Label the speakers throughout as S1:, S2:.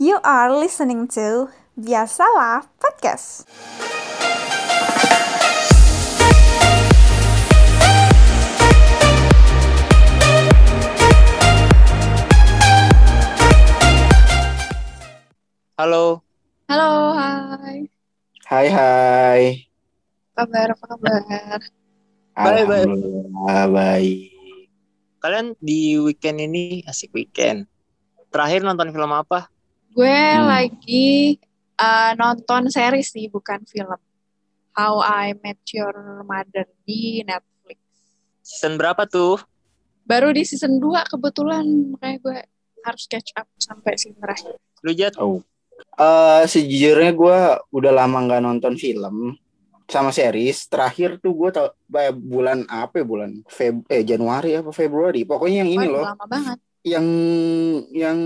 S1: You are listening to Biasalah Podcast.
S2: Halo,
S3: Halo, hai.
S4: Hai hai.
S3: Apa kabar? Apa kabar?
S2: Baik.
S4: Alhamdulillah baik.
S2: kalian di weekend ini asik weekend. Terakhir nonton film apa?
S3: Gue
S4: Hmm.
S3: lagi uh, nonton series sih, bukan film. How I Met Your Mother di Netflix.
S2: Season berapa tuh?
S3: Baru di season 2 kebetulan, makanya gue harus catch up sampai season terakhir.
S2: Lu Jat?
S4: Oh. Eh sejujurnya gue udah lama nggak nonton film sama series. Terakhir tuh gue tau bulan apa ya bulan Feb eh Januari apa Februari. Pokoknya yang ini
S3: Waduh,
S4: loh,
S3: lama banget.
S4: yang yang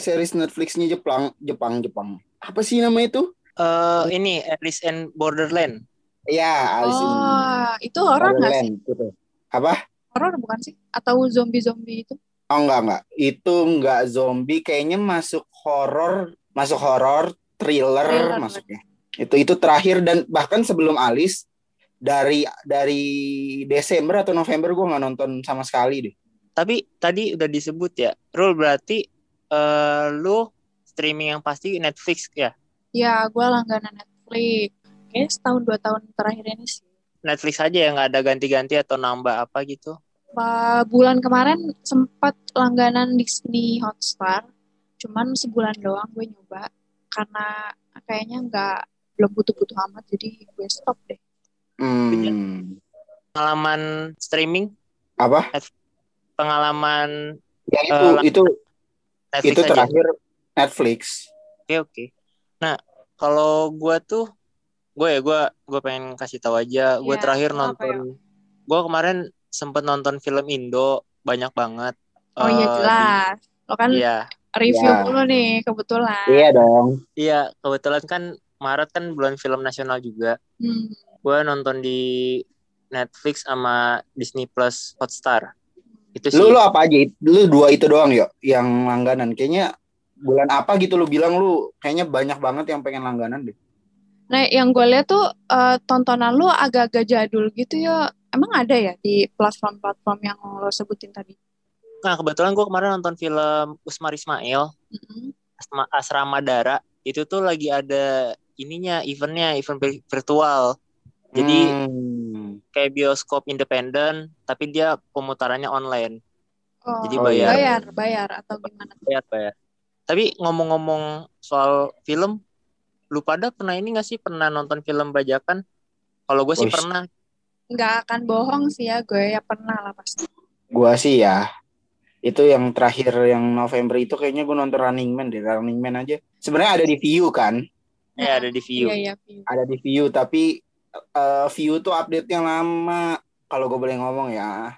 S4: series Netflixnya Jepang Jepang Jepang. Apa sih nama itu?
S2: Eh ini Alice in Borderland.
S4: Ya, Alice in
S3: Oh, itu horor nggak sih?
S4: Gitu. Apa?
S3: Horor bukan sih? Atau zombie-zombie itu?
S4: Oh enggak enggak. Itu enggak zombie, kayaknya masuk horor, masuk horor, thriller,
S3: Thriller.
S4: masuknya. Itu itu terakhir dan bahkan sebelum Alice dari dari Desember atau November gue nggak nonton sama sekali deh.
S2: Tapi tadi udah disebut ya. Rule berarti eh lu streaming yang pasti Netflix ya.
S3: Ya, gue langganan Netflix. Kayaknya setahun dua tahun terakhir ini sih.
S2: Netflix aja ya nggak ada ganti-ganti atau nambah apa gitu.
S3: Ba- bulan kemarin sempat langganan Disney Hotstar, cuman sebulan doang gue nyoba karena kayaknya nggak belum butuh-butuh amat jadi gue stop deh.
S4: Hmm.
S2: Pengalaman streaming,
S4: Apa?
S2: pengalaman
S4: Ya itu
S2: Eh,
S4: itu
S2: Netflix
S4: itu
S2: aja.
S4: terakhir Netflix.
S2: Oke oke. Nah kalau gua tuh gue ya gue gue pengen kasih tahu aja. Gue
S3: Iya,
S2: terakhir
S3: apa
S2: nonton. Gue kemarin sempet nonton film Indo banyak banget.
S3: Oh iya
S2: Eh,
S3: jelas, lo kan
S2: Iya
S3: review
S4: Iya.
S3: dulu nih kebetulan.
S4: Iya dong.
S2: iya kebetulan kan Maret kan bulan film nasional juga.
S3: Hmm.
S2: Gue nonton di Netflix sama Disney Plus Hotstar. Itu sih.
S4: Lu lu apa aja? Lu dua itu doang ya yang langganan. Kayaknya bulan apa gitu lu bilang lu kayaknya banyak banget yang pengen langganan deh.
S3: Nah yang gue lihat tuh eh, tontonan lu agak-agak jadul gitu ya. Emang ada ya di platform-platform yang lo sebutin tadi?
S2: Nah kebetulan gue kemarin nonton film Usmar Ismail
S3: Mm-mm.
S2: Asma- Asrama Dara itu tuh lagi ada ininya eventnya event vi- virtual. Jadi
S4: Hmm.
S2: Kayak bioskop independen tapi dia pemutarannya online.
S3: Oh,
S2: Jadi bayar.
S3: bayar, bayar atau gimana?
S2: bayar bayar. Tapi ngomong-ngomong soal film lu pada pernah ini gak sih? Pernah nonton film bajakan? Kalau gue sih
S4: Wih.
S2: pernah.
S3: Nggak akan bohong sih ya gue ya pernah lah pasti.
S4: Gua sih ya itu yang terakhir yang November itu kayaknya gue nonton Running Man deh Running Man aja. Sebenarnya ada di view kan?
S2: Eh ada di view
S3: iya iya view.
S4: ada di view tapi eh, view tuh update yang lama. Kalau gue boleh ngomong ya.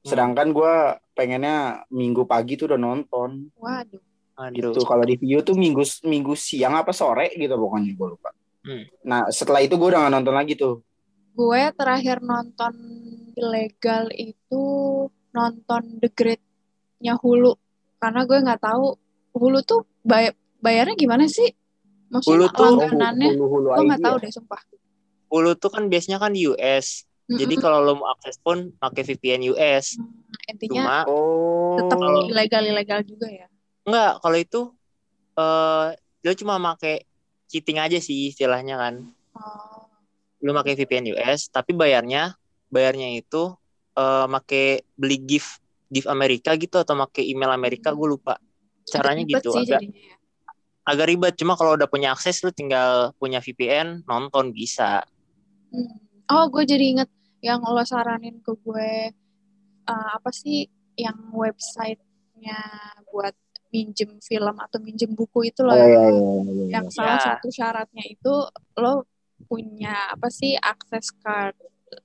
S4: Sedangkan gue pengennya minggu pagi tuh udah nonton.
S3: Waduh.
S2: Aduh.
S4: gitu. Kalau di view tuh minggu minggu siang apa sore gitu pokoknya gue lupa.
S2: Hmm.
S4: nah setelah itu gue udah gak nonton lagi tuh.
S3: Gue terakhir nonton ilegal itu nonton The Great-nya Hulu. Karena gue nggak tahu Hulu tuh bay bayarnya gimana sih? Maksudnya
S2: Hulu tuh-
S3: langganannya?
S4: Hulu hulu
S3: gue nggak tahu
S4: ya?
S3: deh sumpah.
S2: Hulu tuh kan biasanya kan di US jadi
S3: Mm-mm.
S2: kalau lo mau akses pun pakai VPN US
S3: intinya
S2: cuma
S4: oh
S3: tetap
S2: kalau-
S3: ilegal ilegal juga ya?
S2: Enggak kalau itu eh lo cuma pakai cheating aja sih istilahnya kan.
S3: Oh.
S2: lu pakai VPN US tapi bayarnya bayarnya itu eh make beli gift gift Amerika gitu atau make email Amerika gue lupa. Caranya gitu
S3: sih
S2: agak
S3: jadinya ya.
S2: agak ribet. Cuma kalau udah punya akses lu tinggal punya VPN nonton bisa
S3: Hmm. Oh, gue jadi inget yang lo saranin ke gue uh, apa sih yang websitenya buat minjem film atau minjem buku itu loh
S4: Oh,
S3: yang,
S4: iya, iya, iya, iya.
S3: yang salah
S2: Ya.
S3: satu syaratnya itu lo punya apa sih akses card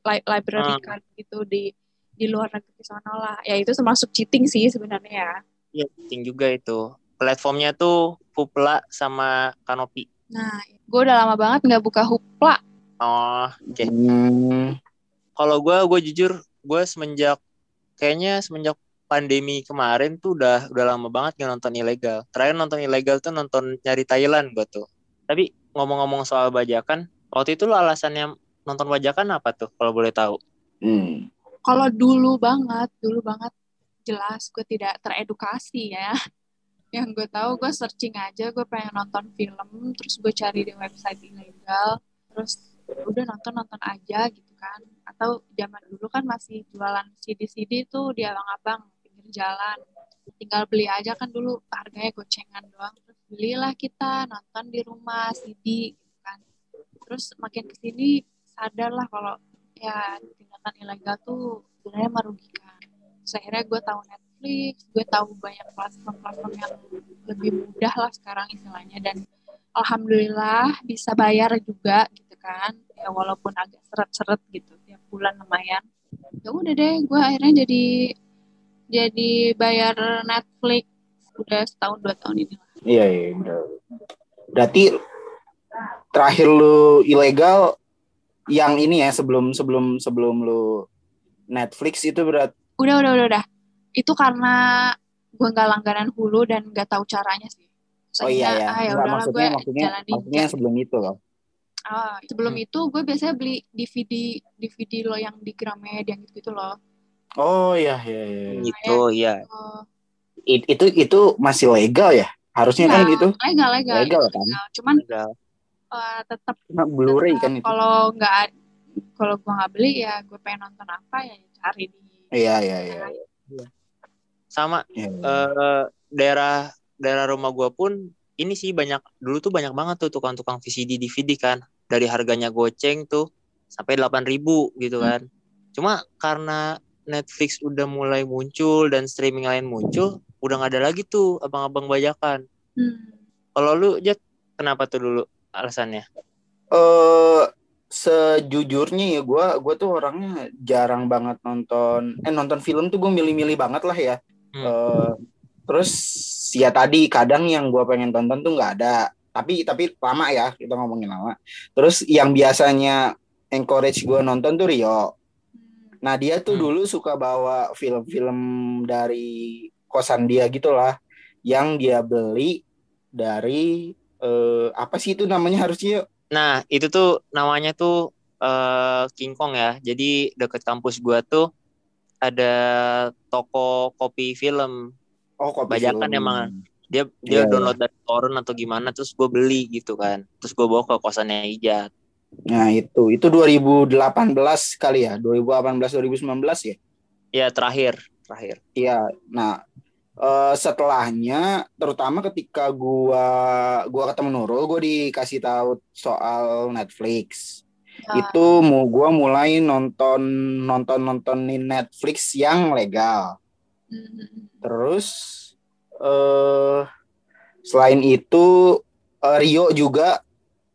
S3: li- library
S2: Hmm.
S3: card gitu di di luar negeri sana lah ya itu termasuk cheating sih sebenarnya ya
S2: ya penting juga itu platformnya tuh Hoopla sama Kanopi
S3: nah gue udah lama banget nggak buka Hoopla
S2: oh oke
S4: Hmm,
S2: kalau gue gue jujur gue semenjak kayaknya semenjak pandemi kemarin tuh udah udah lama banget nggak nonton ilegal. Terakhir nonton ilegal tuh nonton nyari Thailand gue tuh. Tapi ngomong-ngomong soal bajakan, waktu itu lo alasannya nonton bajakan apa tuh kalau boleh tahu?
S4: Hmm.
S3: Kalau dulu banget, dulu banget jelas gue tidak teredukasi ya. Yang gue tahu gue searching aja, gue pengen nonton film, terus gue cari di website ilegal, terus udah nonton nonton aja gitu kan. Atau zaman dulu kan masih jualan CD-CD tuh di abang-abang pinggir jalan. Tinggal beli aja kan dulu harganya gocengan doang. Terus belilah kita nonton di rumah CD gitu kan. Terus makin ke sini sadar lah kalau ya tindakan ilegal tuh sebenarnya merugikan. Terus akhirnya gue tahu Netflix, gue tahu banyak platform-platform yang lebih mudah lah sekarang istilahnya dan alhamdulillah bisa bayar juga gitu kan. Ya walaupun agak seret-seret gitu tiap bulan lumayan. Ya udah deh gue akhirnya jadi jadi bayar Netflix. Udah setahun dua tahun ini lah.
S4: Iya, iya, benar. Berarti terakhir lu ilegal yang ini ya sebelum sebelum sebelum lu Netflix itu berat.
S3: udah udah udah udah. Itu karena gue nggak langganan hulu dan nggak tahu caranya sih Terus
S4: Oh iya
S3: akhirnya,
S4: ya.
S3: ah, ya
S4: Enggak,
S3: udahlah
S4: maksudnya
S3: gue
S4: maksudnya
S3: jalanin
S4: maksudnya yang sebelum itu loh.
S3: Ah, sebelum
S2: Hmm.
S3: itu gue biasanya beli DVD DVD lo yang di Gramedia gitu gitu loh
S4: Oh iya iya iya.
S2: Gitu, iya.
S3: Oh,
S4: It- itu itu masih legal ya? Harusnya kan
S3: Iya.
S4: gitu.
S3: legal legal
S4: Legal kan?
S3: legal. cuman
S2: Legal.
S3: eh, tetap
S4: Cuma Blu-ray kan itu.
S3: kalau nggak ad- kalau gue nggak beli ya gue pengen nonton apa ya cari di
S4: Iya iya iya.
S2: Sama
S4: Iya.
S2: eh daerah daerah rumah gua pun ini sih banyak dulu tuh banyak banget tuh tukang-tukang VCD DVD kan dari harganya goceng tuh sampai 8.000 gitu
S3: Hmm.
S2: kan cuma karena Netflix udah mulai muncul dan streaming lain muncul udah nggak ada lagi tuh abang-abang bajakan
S3: hmm.
S2: kalau lu Jack kenapa tuh dulu alasannya
S4: eh sejujurnya ya gue gue tuh orangnya jarang banget nonton eh nonton film tuh gue milih-milih banget lah ya
S2: Hmm.
S4: Eh, terus ya tadi kadang yang gue pengen tonton tuh nggak ada tapi tapi lama ya kita ngomongin lama terus yang biasanya encourage gue nonton tuh Rio nah dia tuh
S2: Hmm.
S4: dulu suka bawa film-film dari kosan dia gitulah yang dia beli dari eh, apa sih itu namanya harusnya
S2: Nah, itu tuh namanya tuh eh, King Kong ya. Jadi deket kampus gua tuh ada toko kopi film.
S4: Oh, kopi
S2: Bajakan
S4: film.
S2: emang. Dia dia
S4: Iya,
S2: download dari torrent atau gimana terus gue beli gitu kan. Terus gue bawa ke kosannya Ijat.
S4: Nah, itu itu 2018 kali ya, 2018 2019 ya.
S2: Ya terakhir, terakhir.
S4: Iya. Nah, eh, setelahnya terutama ketika gua gua ketemu Nurul, gua dikasih tahu soal Netflix.
S3: Ya,
S4: Itu mau gua mulai nonton nonton nontonin Netflix yang legal. Terus eh selain itu eh, Rio juga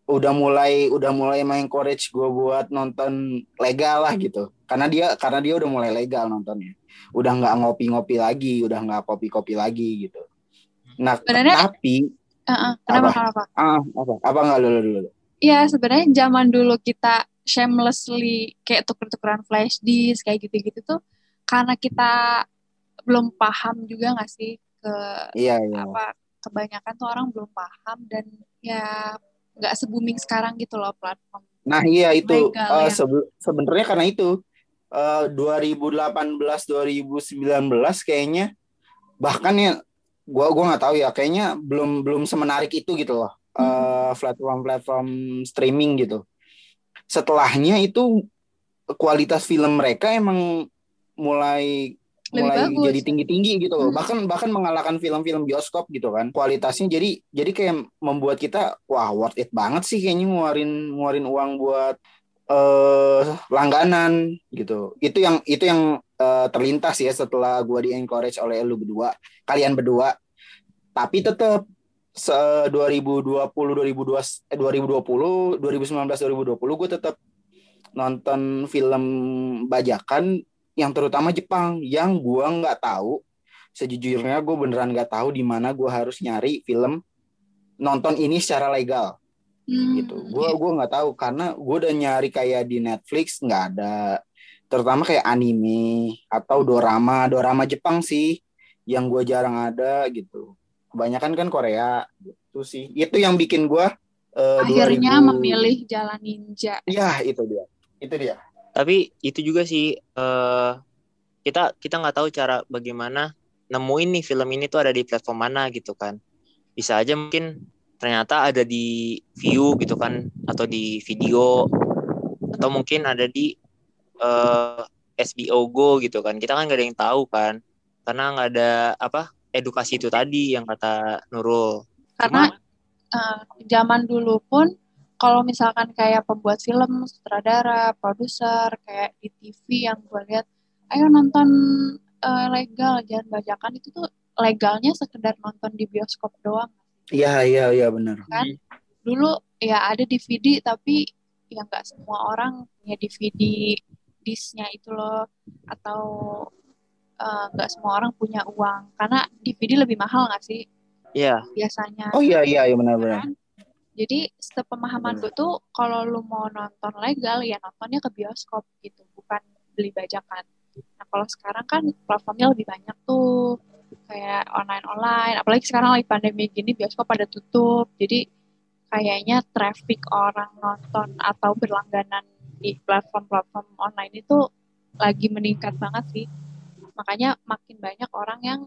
S4: udah mulai udah mulai encourage gue buat nonton legal lah gitu. Karena dia karena dia udah mulai legal nontonnya. Udah nggak ngopi-ngopi lagi, udah nggak kopi-kopi lagi gitu. Nah,
S3: Sebenarnya-
S4: tapi
S3: Heeh, kenapa
S4: Apa?
S3: kenapa
S4: ah apa apa nggak dulu dulu.
S3: Iya sebenarnya zaman dulu kita shamelessly kayak tuker-tukeran flash disk kayak gitu-gitu tuh karena kita belum paham juga nggak sih ke
S4: Iya iya.
S3: apa kebanyakan tuh orang belum paham dan ya nggak se booming sekarang gitu loh platform.
S4: Nah iya itu sebe- sebenarnya karena itu eh, 2018 2019 kayaknya bahkan ya gua gua nggak tahu ya kayaknya belum belum semenarik itu gitu loh eh, platform-platform streaming gitu. Setelahnya itu kualitas film mereka emang mulai
S3: Lebih
S4: mulai
S3: bagus.
S4: jadi tinggi-tinggi gitu loh.
S3: Hmm.
S4: Bahkan bahkan mengalahkan film-film bioskop gitu kan. Kualitasnya jadi jadi kayak membuat kita wah worth it banget sih kayaknya ngeluarin ngeluarin uang buat eh langganan gitu. Itu yang itu yang eh, terlintas ya setelah gua di encourage oleh lu berdua, kalian berdua. Tapi tetap se 2020 2020 eh, 2020 2019 2020 gue tetap nonton film bajakan yang terutama Jepang yang gua nggak tahu. Sejujurnya gue beneran nggak tahu di mana gua harus nyari film nonton ini secara legal.
S3: Hmm,
S4: gitu. Gue gua nggak tahu karena gue udah nyari kayak di Netflix nggak ada. Terutama kayak anime atau dorama dorama Jepang sih yang gue jarang ada gitu. Kebanyakan kan Korea gitu sih. Itu yang bikin gue uh,
S3: Akhirnya
S4: 2000
S3: memilih jalan ninja.
S4: ya itu dia. Itu dia
S2: Tapi itu juga sih eh kita kita nggak tahu cara bagaimana nemuin nih film ini tuh ada di platform mana gitu kan. Bisa aja mungkin ternyata ada di view gitu kan atau di video atau mungkin ada di eh SBO Go gitu kan. Kita kan nggak ada yang tahu kan karena nggak ada apa edukasi itu tadi yang kata Nurul.
S3: Karena eh, zaman dulu pun kalau misalkan kayak pembuat film, sutradara, produser, kayak di TV yang gue lihat, ayo nonton eh, legal, jangan bajakan. Itu tuh legalnya sekedar nonton di bioskop doang.
S4: iya iya iya benar.
S3: Kan? Dulu ya ada DVD tapi ya nggak semua orang punya DVD disknya itu loh. Atau eh, nggak semua orang punya uang. Karena DVD lebih mahal nggak sih?
S2: Iya,
S3: biasanya.
S4: Oh iya iya iya benar benar.
S3: kan? Jadi sepemahaman gue tuh kalau lu mau nonton legal ya nontonnya ke bioskop gitu bukan beli bajakan. Nah kalau sekarang kan platformnya lebih banyak tuh kayak online online apalagi sekarang lagi pandemi gini bioskop pada tutup. Jadi kayaknya traffic orang nonton atau berlangganan di platform-platform online itu lagi meningkat banget sih. Makanya makin banyak orang yang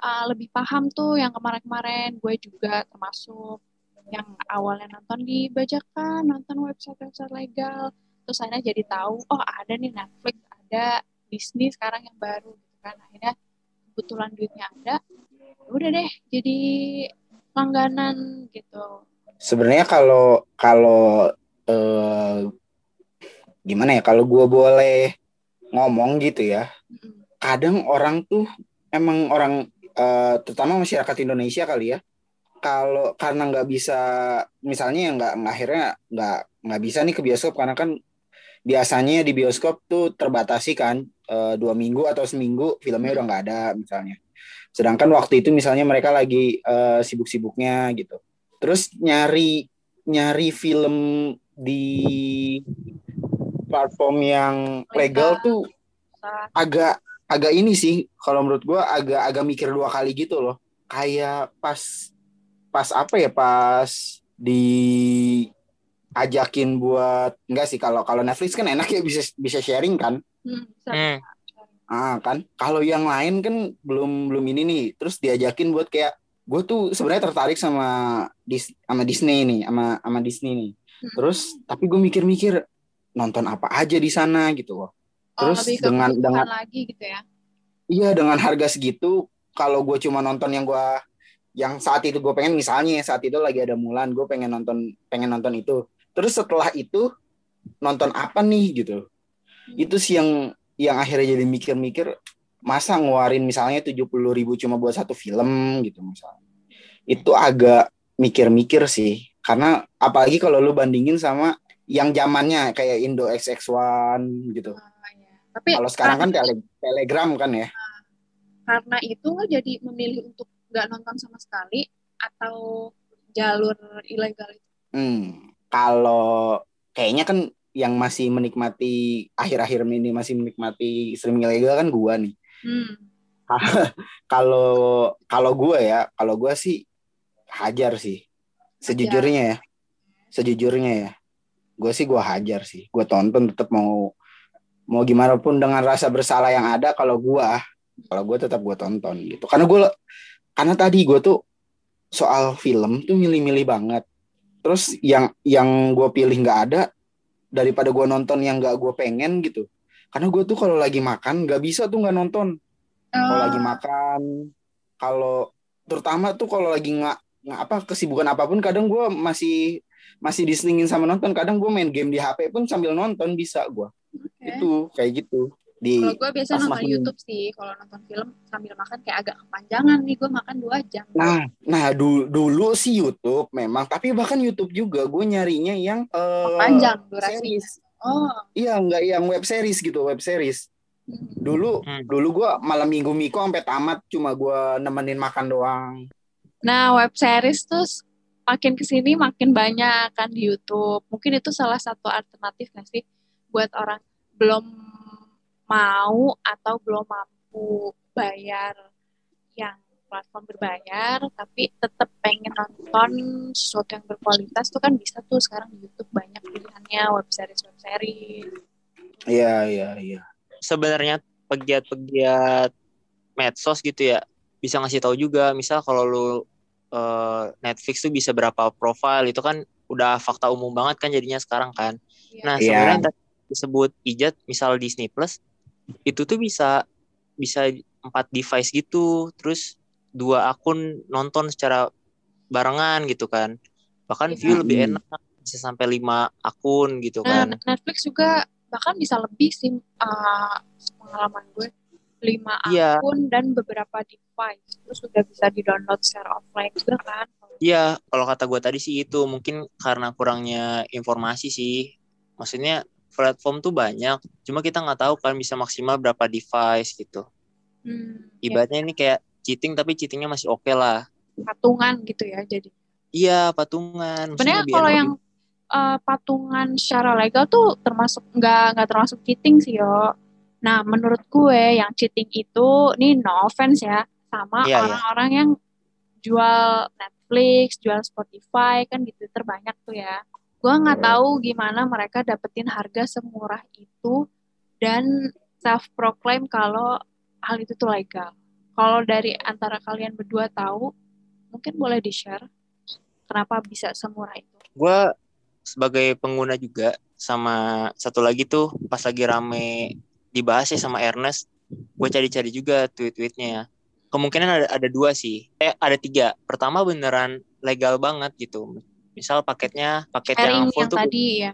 S3: uh, lebih paham tuh yang kemarin-kemarin. Gue juga termasuk yang awalnya nonton di bajakan, nonton website-website legal, terus akhirnya jadi tahu, oh ada nih Netflix, ada Disney sekarang yang baru gitu kan. Akhirnya kebetulan duitnya ada, ya udah deh jadi langganan gitu.
S4: sebenarnya kalau kalau eh, gimana ya kalau gue boleh ngomong gitu ya kadang orang tuh emang orang eh, terutama masyarakat Indonesia kali ya kalau karena nggak bisa misalnya ya nggak akhirnya nggak nggak bisa nih ke bioskop karena kan biasanya di bioskop tuh terbatasi kan eh, dua minggu atau seminggu filmnya udah nggak ada misalnya. Sedangkan waktu itu misalnya mereka lagi eh, sibuk-sibuknya gitu. Terus nyari nyari film di platform yang legal. tuh agak agak ini sih kalau menurut gua agak agak mikir dua kali gitu loh. Kayak pas pas apa ya pas di ajakin buat enggak sih kalau kalau Netflix kan enak ya bisa bisa sharing kan
S3: Hmm.
S2: Hmm.
S4: ah kan kalau yang lain kan belum belum ini nih terus diajakin buat kayak gue tuh sebenarnya tertarik sama Dis sama Disney nih sama sama Disney nih
S3: Hmm.
S4: terus tapi gue mikir-mikir nonton apa aja di sana gitu loh
S3: Oh,
S4: terus
S3: ke
S4: dengan- dengan-
S3: lagi gitu ya.
S4: Iya dengan harga segitu kalau gue cuma nonton yang gue yang saat itu gue pengen misalnya saat itu lagi ada Mulan gue pengen nonton pengen nonton itu. Terus setelah itu nonton apa nih gitu.
S3: Hmm.
S4: itu sih yang yang akhirnya jadi mikir-mikir masa ngeluarin misalnya tujuh puluh ribu cuma buat satu film gitu misalnya. Itu agak mikir-mikir sih. Karena apalagi kalau lu bandingin sama yang zamannya kayak Indo XX1 gitu.
S3: Ah, iya. Tapi
S4: kalau sekarang kan tele- telegram kan ya.
S3: Karena itu lo jadi memilih untuk nggak nonton sama sekali atau jalur ilegal itu?
S4: Hmm, kalau kayaknya kan yang masih menikmati akhir-akhir ini masih menikmati streaming ilegal kan gua nih.
S3: Hmm.
S4: Kalau kalau gua ya, kalau gua sih hajar sih. Sejujurnya ya. Sejujurnya ya. Gua sih gua hajar sih. Gua tonton tetap mau mau gimana pun dengan rasa bersalah yang ada kalau gua kalau gua tetap gua tonton gitu. Karena gua karena tadi gua tuh soal film tuh milih-milih banget. Terus yang yang gue pilih nggak ada daripada gue nonton yang nggak gue pengen gitu. Karena gue tuh kalau lagi makan nggak bisa tuh nggak nonton. Kalau
S3: Oh,
S4: lagi makan, kalau terutama tuh kalau lagi nggak nggak apa kesibukan apa pun, kadang gue masih masih diselingin sama nonton. Kadang gue main game di HP pun sambil nonton bisa gue.
S3: oke.
S4: Itu kayak gitu. Di
S3: Kalau gue biasa nonton YouTube sih, kalau nonton film sambil makan kayak agak kepanjangan nih, gue makan dua jam.
S4: Nah, nah dulu, dulu sih YouTube memang, tapi bahkan YouTube juga gue nyarinya yang eh,
S3: panjang durasinya.
S4: series.
S3: Oh,
S4: Iya, enggak yang web series gitu, web series.
S3: hmm.
S4: Dulu
S2: Hmm.
S4: dulu gua malam Minggu Miko sampai tamat cuma gua nemenin makan doang.
S3: Nah, web series tuh makin ke sini makin banyak kan di YouTube. Mungkin itu salah satu alternatif nggak sih buat orang belum mau atau belum mampu bayar yang platform berbayar tapi tetap pengen nonton sesuatu yang berkualitas tuh kan bisa tuh sekarang di YouTube banyak pilihannya web series web series
S4: Iya, iya, iya.
S2: sebenarnya pegiat-pegiat medsos gitu ya bisa ngasih tahu juga misal kalau lu eh, Netflix tuh bisa berapa profile itu kan udah fakta umum banget kan jadinya sekarang kan
S3: Iya.
S2: nah sebenarnya tadi disebut ijat misal Disney Plus itu tuh bisa bisa empat device gitu terus dua akun nonton secara barengan gitu kan bahkan
S3: Iya.
S2: view lebih
S4: Hmm.
S2: enak bisa sampai lima akun gitu
S3: Nah,
S2: kan
S3: Netflix juga bahkan bisa lebih sih uh, pengalaman gue lima
S2: Iya.
S3: akun dan beberapa device terus sudah bisa di download secara offline juga kan
S2: Iya, kalau kata gue tadi sih itu mungkin karena kurangnya informasi sih. Maksudnya platform tuh banyak, cuma kita nggak tahu kan bisa maksimal berapa device gitu.
S3: hmm, ya,
S2: Ibaratnya ini kayak cheating tapi cheatingnya masih oke lah.
S3: patungan gitu ya jadi
S2: Iya, patungan.
S3: Sebenarnya kalau yang uh, patungan secara legal tuh termasuk nggak nggak termasuk cheating sih yo nah menurut gue yang cheating itu nih no offense ya sama
S2: Iya, iya.
S3: orang-orang yang jual Netflix jual Spotify kan gitu terbanyak tuh ya gue nggak tahu gimana mereka dapetin harga semurah itu dan self proclaim kalau hal itu tuh legal kalau dari antara kalian berdua tahu mungkin boleh di share kenapa bisa semurah itu
S2: gue sebagai pengguna juga sama satu lagi tuh pas lagi rame dibahas ya sama Ernest, gue cari-cari juga tweet-tweetnya. Kemungkinan ada ada dua sih, eh ada tiga. Pertama beneran legal banget gitu. Misal paketnya paket
S3: sharing
S2: yang full
S3: yang
S2: tuh
S3: tadi ya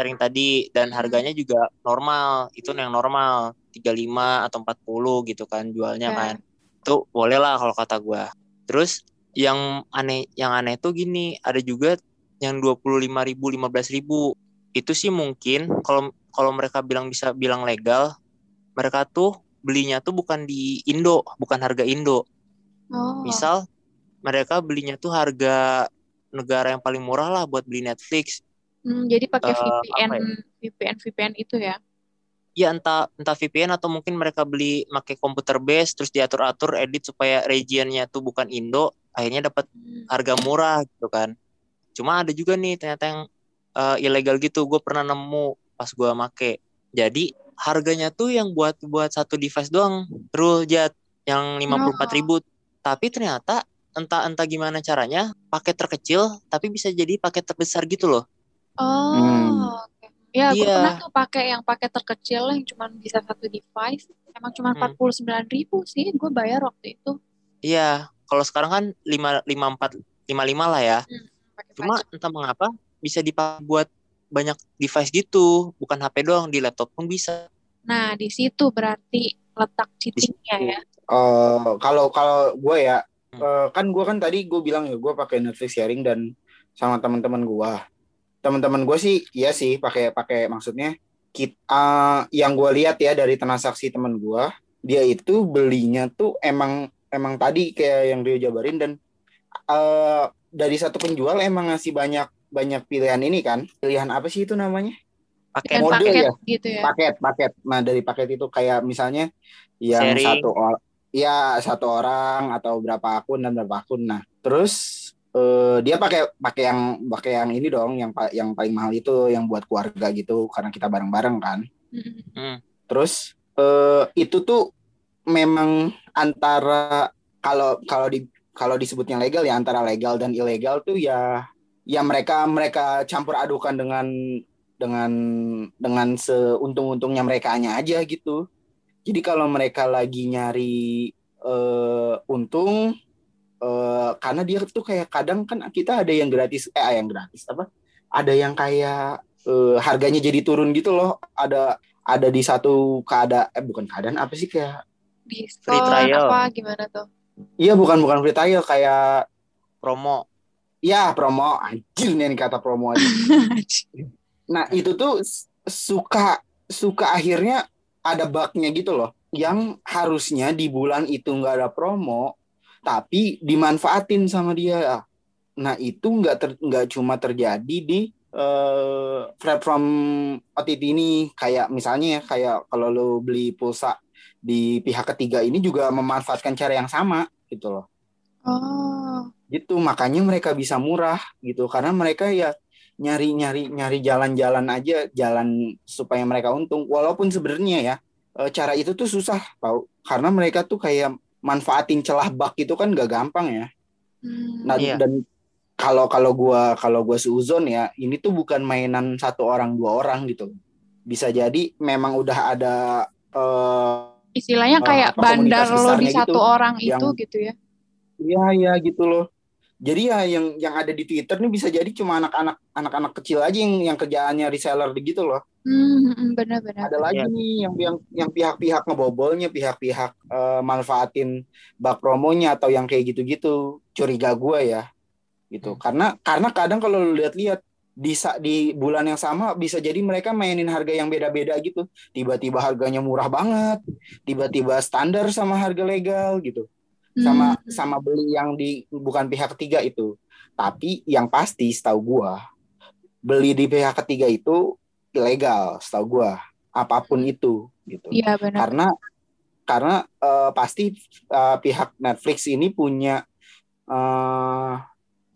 S2: sharing tadi dan harganya juga normal. Itu yang normal 35 atau 40 gitu kan jualnya
S3: Oke.
S2: kan. Itu boleh lah kalau kata gue. Terus yang aneh yang aneh tuh gini, ada juga yang 25.000 15.000 itu sih mungkin kalau kalau mereka bilang bisa bilang legal, mereka tuh belinya tuh bukan di Indo, bukan harga Indo.
S3: oh
S2: Misal mereka belinya tuh harga negara yang paling murah lah buat beli Netflix.
S3: Hmm, jadi pakai
S2: Eh,
S3: VPN
S2: apa
S3: VPN VPN itu ya?
S2: Ya entah entah VPN atau mungkin mereka beli pakai komputer base terus diatur-atur edit supaya regionnya tuh bukan Indo akhirnya dapat
S3: Hmm.
S2: harga murah gitu kan. Cuma ada juga nih ternyata yang eh, ilegal gitu gue pernah nemu pas gue make. Jadi harganya tuh yang buat buat satu device doang rule jat yang 54.000 ribu. Tapi ternyata entah entah gimana caranya paket terkecil tapi bisa jadi paket terbesar gitu loh
S3: Oh,
S4: Hmm.
S3: oke. Ya, gue
S2: Iya.
S3: pernah tuh pakai yang pakai terkecil yang cuma bisa satu device. Emang cuma
S2: Hmm.
S3: empat puluh sembilan ribu sih, gue bayar waktu itu.
S2: iya kalau sekarang kan 5 54 55 lah ya
S3: Pakai
S2: Cuma
S3: pajak.
S2: entah mengapa bisa dipakai buat banyak device gitu, bukan HP doang, di laptop pun bisa.
S3: Nah, di situ berarti letak cheatingnya ya.
S4: Eh, kalau kalau gue ya
S2: Hmm.
S4: eh, kan gue kan tadi gue bilang ya gue pakai Netflix sharing dan sama teman-teman gue teman-teman gue sih iya sih pakai pakai maksudnya kita yang gue lihat ya dari transaksi teman gue dia itu belinya tuh emang emang tadi kayak yang Rio jabarin dan eh, dari satu penjual emang ngasih banyak banyak pilihan ini kan pilihan apa sih itu namanya
S2: Pakai
S3: Dan
S4: Mode
S3: paket
S4: ya?
S3: gitu ya.
S4: paket paket nah dari paket itu kayak misalnya yang
S2: Sharing.
S4: satu orang ya satu orang atau berapa akun dan berapa akun nah terus eh, dia pakai pakai yang pakai yang ini dong yang yang paling mahal itu yang buat keluarga gitu karena kita bareng-bareng kan
S3: Mm-mm.
S4: terus eh, itu tuh memang antara kalau kalau di kalau disebutnya legal ya antara legal dan ilegal tuh ya ya mereka mereka campur adukan dengan dengan dengan seuntung-untungnya mereka aja gitu. Jadi kalau mereka lagi nyari eh, untung eh, karena dia tuh kayak kadang kan kita ada yang gratis eh yang gratis apa? Ada yang kayak eh, harganya jadi turun gitu loh. Ada ada di satu keadaan eh bukan keadaan apa sih kayak
S3: Diskon
S2: trial.
S3: apa gimana tuh?
S4: iya bukan bukan free trial kayak
S2: promo.
S4: ya promo anjir nih kata promo aja. Nah itu tuh suka suka akhirnya ada bugnya gitu loh, yang harusnya di bulan itu nggak ada promo, tapi dimanfaatin sama dia. Nah itu nggak ter- nggak cuma terjadi di eh platform OTT ini kayak misalnya ya kayak kalau lo beli pulsa di pihak ketiga ini juga memanfaatkan cara yang sama gitu loh.
S3: Oh,
S4: Gitu makanya mereka bisa murah gitu karena mereka ya nyari nyari nyari jalan-jalan aja jalan supaya mereka untung walaupun sebenarnya ya eh, cara itu tuh susah tau karena mereka tuh kayak manfaatin celah bug itu kan gak gampang ya.
S3: hmm,
S4: Nah,
S2: Iya.
S4: dan kalau kalau gua kalau gua seuzon ya, ini tuh bukan mainan satu orang dua orang gitu. Bisa jadi memang udah ada eh
S3: istilahnya
S4: Oh,
S3: kayak
S4: apa,
S3: bandar lo di satu
S4: gitu,
S3: orang
S4: yang-
S3: itu gitu ya.
S4: iya iya gitu loh. Jadi ya yang yang ada di Twitter nih bisa jadi cuma anak-anak anak-anak kecil aja yang yang kerjaannya reseller gitu loh.
S3: Hmm, benar-benar.
S4: Ada lagi
S2: Iya.
S4: nih yang yang yang pihak-pihak ngebobolnya, pihak-pihak eh, manfaatin bug promonya atau yang kayak gitu-gitu. Curiga gua ya. Gitu.
S2: Hmm.
S4: Karena karena kadang kalau lu lihat-lihat di sa- di bulan yang sama bisa jadi mereka mainin harga yang beda-beda gitu. Tiba-tiba harganya murah banget, tiba-tiba standar sama harga legal gitu. Sama
S3: Hmm,
S4: sama beli yang di bukan pihak ketiga itu. Tapi yang pasti setahu gua beli di pihak ketiga itu ilegal setahu gua. Apa pun itu gitu
S3: Iya benar.
S4: karena karena eh, pasti eh, pihak Netflix ini punya eh,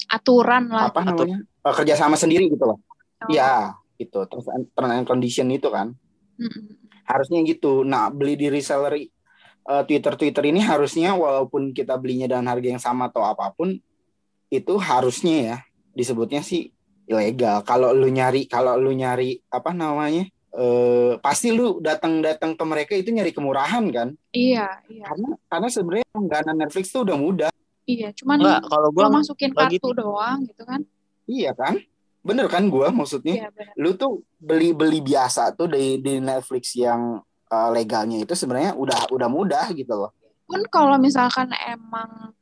S3: Aturan lah.
S4: apa namanya Eh, kerjasama sendiri gitu loh
S3: Oh,
S4: ya gitu terms and, terms and condition itu kan
S3: hmm, hmm.
S4: harusnya gitu nah beli di reseller eh, Twitter Twitter ini harusnya walaupun kita belinya dengan harga yang sama atau apa pun itu harusnya ya disebutnya sih ilegal. Kalau lu nyari kalau lu nyari apa namanya eh, pasti lu datang datang ke mereka itu nyari kemurahan kan?
S3: Iya, iya.
S4: karena karena sebenarnya langganan Netflix tuh udah mudah.
S3: Iya, cuman
S2: Enggak, kalau gua
S3: masukin kartu doang gitu kan.
S4: iya kan? Bener kan gua maksudnya?
S3: Iya,
S4: lu tuh beli beli biasa tuh di di Netflix yang uh, legalnya itu sebenarnya udah udah mudah gitu loh
S3: Pun kalau misalkan emang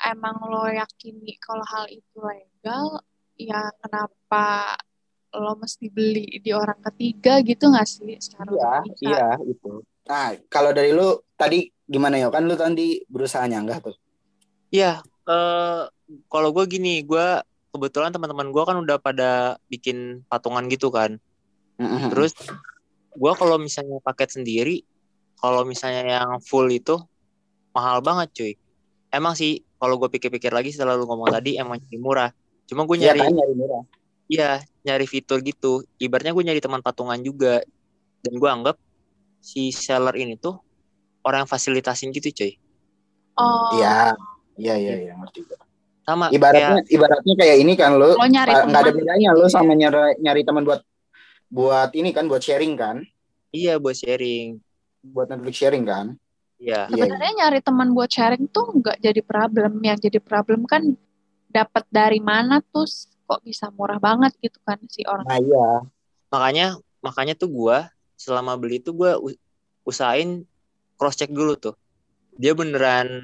S3: emang lo yakini kalau hal itu legal, ya kenapa lo mesti beli di orang ketiga gitu nggak sih secara
S4: iya
S3: logika?
S4: iya itu nah kalau dari lu tadi gimana ya kan lu tadi berusaha nyanggah tuh
S2: Iya, eh kalau gue gini, gue kebetulan teman-teman gue kan udah pada bikin patungan gitu kan.
S4: Mm-mm.
S2: Terus gue kalau misalnya paket sendiri, kalau misalnya yang full itu mahal banget cuy. Emang sih kalau gue pikir-pikir lagi setelah lu ngomong tadi emang jadi murah. Cuma gue
S4: Iya
S2: nyari,
S4: kan nyari murah
S2: iya nyari fitur gitu. Ibaratnya gue nyari teman patungan juga. Dan gue anggap si seller ini tuh orang yang fasilitasin gitu cuy.
S3: Oh,
S4: iya iya iya iya ngerti gua.
S2: Sama
S4: ibaratnya ibaratnya kayak ini kan lu
S3: lo nyari
S4: nggak ada bedanya lu sama nyari nyari teman buat buat ini kan buat sharing kan
S2: iya buat sharing.
S4: buat Netflix sharing kan
S2: Iya.
S4: Iya,
S3: Sebenarnya nyari teman buat sharing tuh nggak jadi problem. Yang jadi problem kan dapat dari mana tuh kok bisa murah banget gitu kan si orang.
S4: nah iya
S2: makanya makanya tuh gua selama beli itu gua usahain cross check dulu tuh dia beneran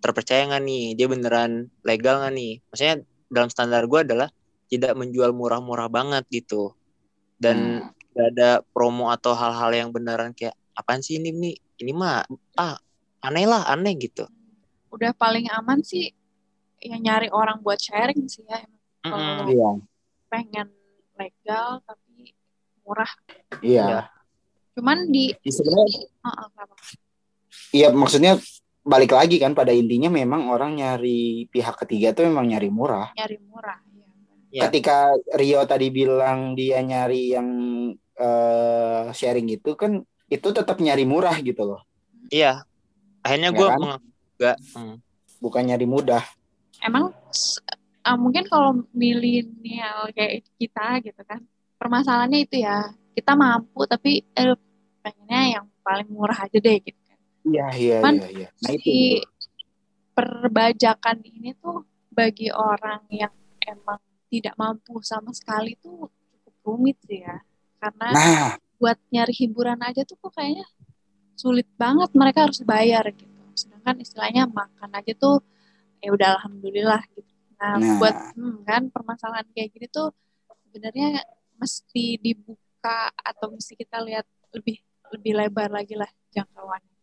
S2: terpercaya nggak nih dia beneran legal nggak nih maksudnya dalam standar gua adalah tidak menjual murah-murah banget gitu dan
S4: Hmm.
S2: gak ada promo atau hal-hal yang beneran kayak apaan sih ini nih ini mah ah aneh lah aneh gitu
S3: Udah paling aman sih yang nyari orang buat sharing sih ya. Emang
S2: Mm-mm.
S3: Kalau
S4: iya
S3: pengen legal tapi murah.
S4: iya
S2: Iya.
S3: Cuman di
S4: Ya, sebenarnya
S3: Heeh, kenapa?
S4: Iya maksudnya balik lagi kan pada intinya memang orang nyari pihak ketiga tuh memang nyari murah.
S3: nyari murah.
S2: Iya.
S4: Ketika Rio tadi bilang dia nyari yang eh, sharing itu kan itu tetap nyari murah gitu loh,
S2: iya akhirnya
S4: Ya
S2: gua
S4: kan?
S2: juga hmm,
S4: bukan nyari mudah.
S3: Emang ah, mungkin kalau milenial kayak kita gitu kan, permasalahannya itu ya kita mampu tapi eh, pengennya yang paling murah aja deh gitu kan.
S4: Iya iya iya iya. Nah itu.
S3: si perbajakan ini tuh bagi orang yang emang tidak mampu sama sekali tuh cukup rumit sih ya. Karena
S4: Nah
S3: buat nyari hiburan aja tuh kok kayaknya sulit banget mereka harus bayar gitu. Sedangkan istilahnya makan aja tuh ya udah alhamdulillah gitu. Nah,
S4: Nah.
S3: buat hmm, kan permasalahan kayak gini tuh sebenarnya mesti dibuka atau mesti kita lihat lebih lebih lebar lagi lah jangkauannya.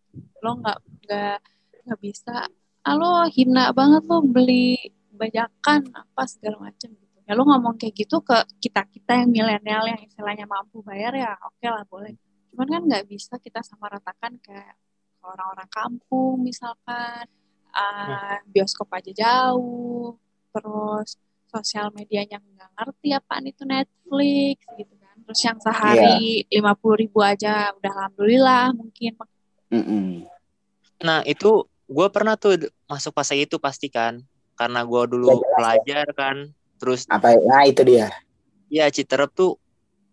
S3: Lo nggak nggak nggak bisa, ah lo hina banget lo beli bajakan apa segala macam. Ya lu ngomong kayak gitu ke kita-kita yang milenial yang istilahnya mampu bayar ya oke lah boleh. Cuman kan nggak bisa kita sama ratakan kayak ke orang-orang kampung misalkan uh, bioskop aja jauh, terus sosial medianya nggak ngerti apaan itu Netflix gitu kan. Terus yang sehari lima puluh ribu aja udah alhamdulillah mungkin.
S4: Mm-mm.
S2: Nah itu gue pernah tuh masuk fase itu pasti kan karena gue dulu
S4: Ya,
S2: pelajar kan terus
S4: Apa? Nah itu dia.
S2: ya Citerep tuh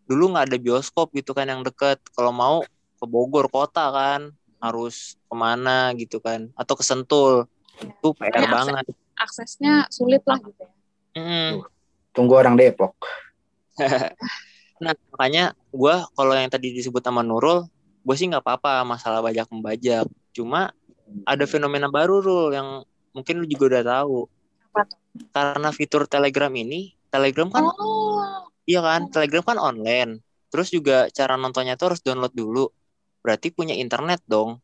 S2: dulu nggak ada bioskop gitu kan yang deket kalau mau ke Bogor kota kan harus ke mana gitu kan atau ke Sentul itu PR
S3: Makanya
S2: banget
S3: Aksesnya sulit lah gitu ya.
S2: Mm.
S4: Tunggu orang Depok.
S2: nah makanya gue kalau yang tadi disebut sama Nurul gue sih nggak apa-apa masalah bajak membajak cuma ada fenomena baru Rul yang mungkin lu juga udah tahu
S3: Apa tuh?
S2: Karena fitur Telegram ini Telegram kan
S3: Oh,
S2: Iya kan, Telegram kan online. Terus juga cara nontonnya tuh harus download dulu. Berarti punya internet dong.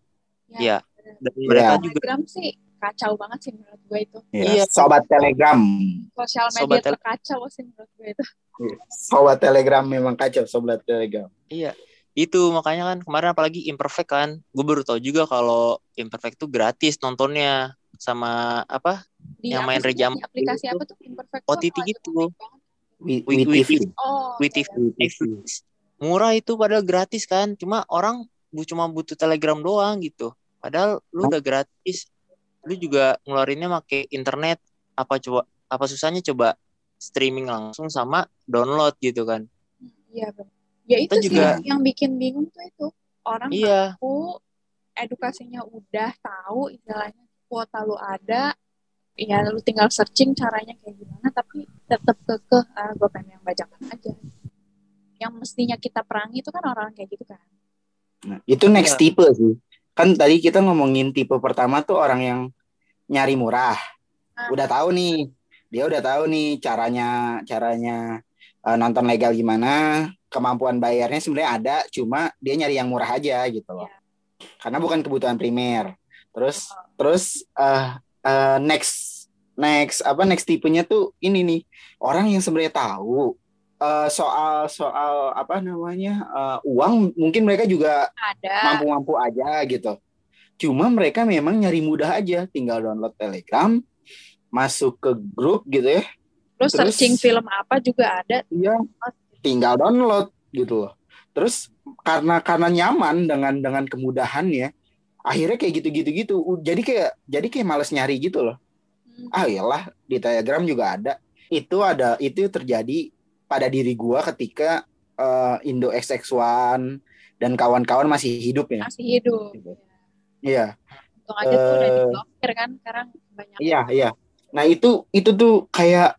S3: ya.
S2: Iya. Dan mereka
S4: Iya.
S2: juga
S3: Telegram sih kacau banget sih menurut gue itu.
S2: Iya.
S4: Sobat Telegram.
S3: Sosial
S2: Sobat
S3: media
S2: Tele-
S3: terkacau sih menurut gue itu.
S4: Sobat Telegram memang kacau. Sobat Telegram.
S2: iya. Itu makanya kan kemarin apalagi Imperfect kan. Gue baru tahu juga kalau Imperfect tuh gratis nontonnya sama apa?
S3: Di
S2: Yang main Rejam
S3: di aplikasi apa tuh Imperfect
S2: OTT gitu.
S3: tuh, baik banget.
S4: Wi-
S2: Wi-
S4: Wi TV.
S3: Oh, iya.
S2: Murah itu padahal gratis kan. Cuma orang bu cuma butuh Telegram doang gitu. Padahal lu udah gratis. Lu juga ngeluarinnya pakai internet. Apa coba apa susahnya coba streaming langsung sama download gitu kan.
S3: Iya. Ya itu
S2: Kita
S3: sih
S2: juga-
S3: yang bikin bingung tuh itu. Orang
S2: Iya.
S3: mampu, edukasinya udah tahu, istilahnya kuota lu ada, ya lu tinggal searching caranya kayak gimana, tapi tetap kekeh, ah, gue pengen yang bajakan aja. Yang mestinya kita perangi itu kan orang kayak gitu kan.
S4: Nah, itu next
S2: Iya.
S4: tipe sih. Kan tadi kita ngomongin tipe pertama tuh orang yang nyari murah.
S3: Ah.
S4: Udah tahu nih. Dia udah tahu nih caranya caranya eh, nonton legal gimana. Kemampuan bayarnya sebenarnya ada, cuma dia nyari yang murah aja gitu loh.
S3: Iya.
S4: Karena bukan kebutuhan primer. Terus terus eh eh, next next apa next tipenya tuh ini nih. Orang yang sebenarnya tahu eh, soal soal apa namanya eh, uang mungkin mereka juga mampu-mampu aja gitu. Cuma mereka memang nyari mudah aja, tinggal download Telegram, masuk ke grup gitu ya.
S3: Terus,
S4: terus-
S3: searching film apa juga ada.
S4: Iya, tinggal download gitu loh. Terus karena karena nyaman dengan dengan kemudahannya, akhirnya kayak gitu-gitu gitu. Jadi kayak jadi kayak males nyari gitu loh.
S3: Hmm.
S4: Ah iyalah di Telegram juga ada. Itu ada itu terjadi pada diri gua ketika eh, Indo XX1 dan kawan-kawan masih hidup ya.
S3: Masih hidup.
S4: Gitu. Iya.
S3: Untung aja tuh udah
S4: Eh,
S3: diblokir kan sekarang banyak.
S4: Iya, iya. Nah, itu itu tuh kayak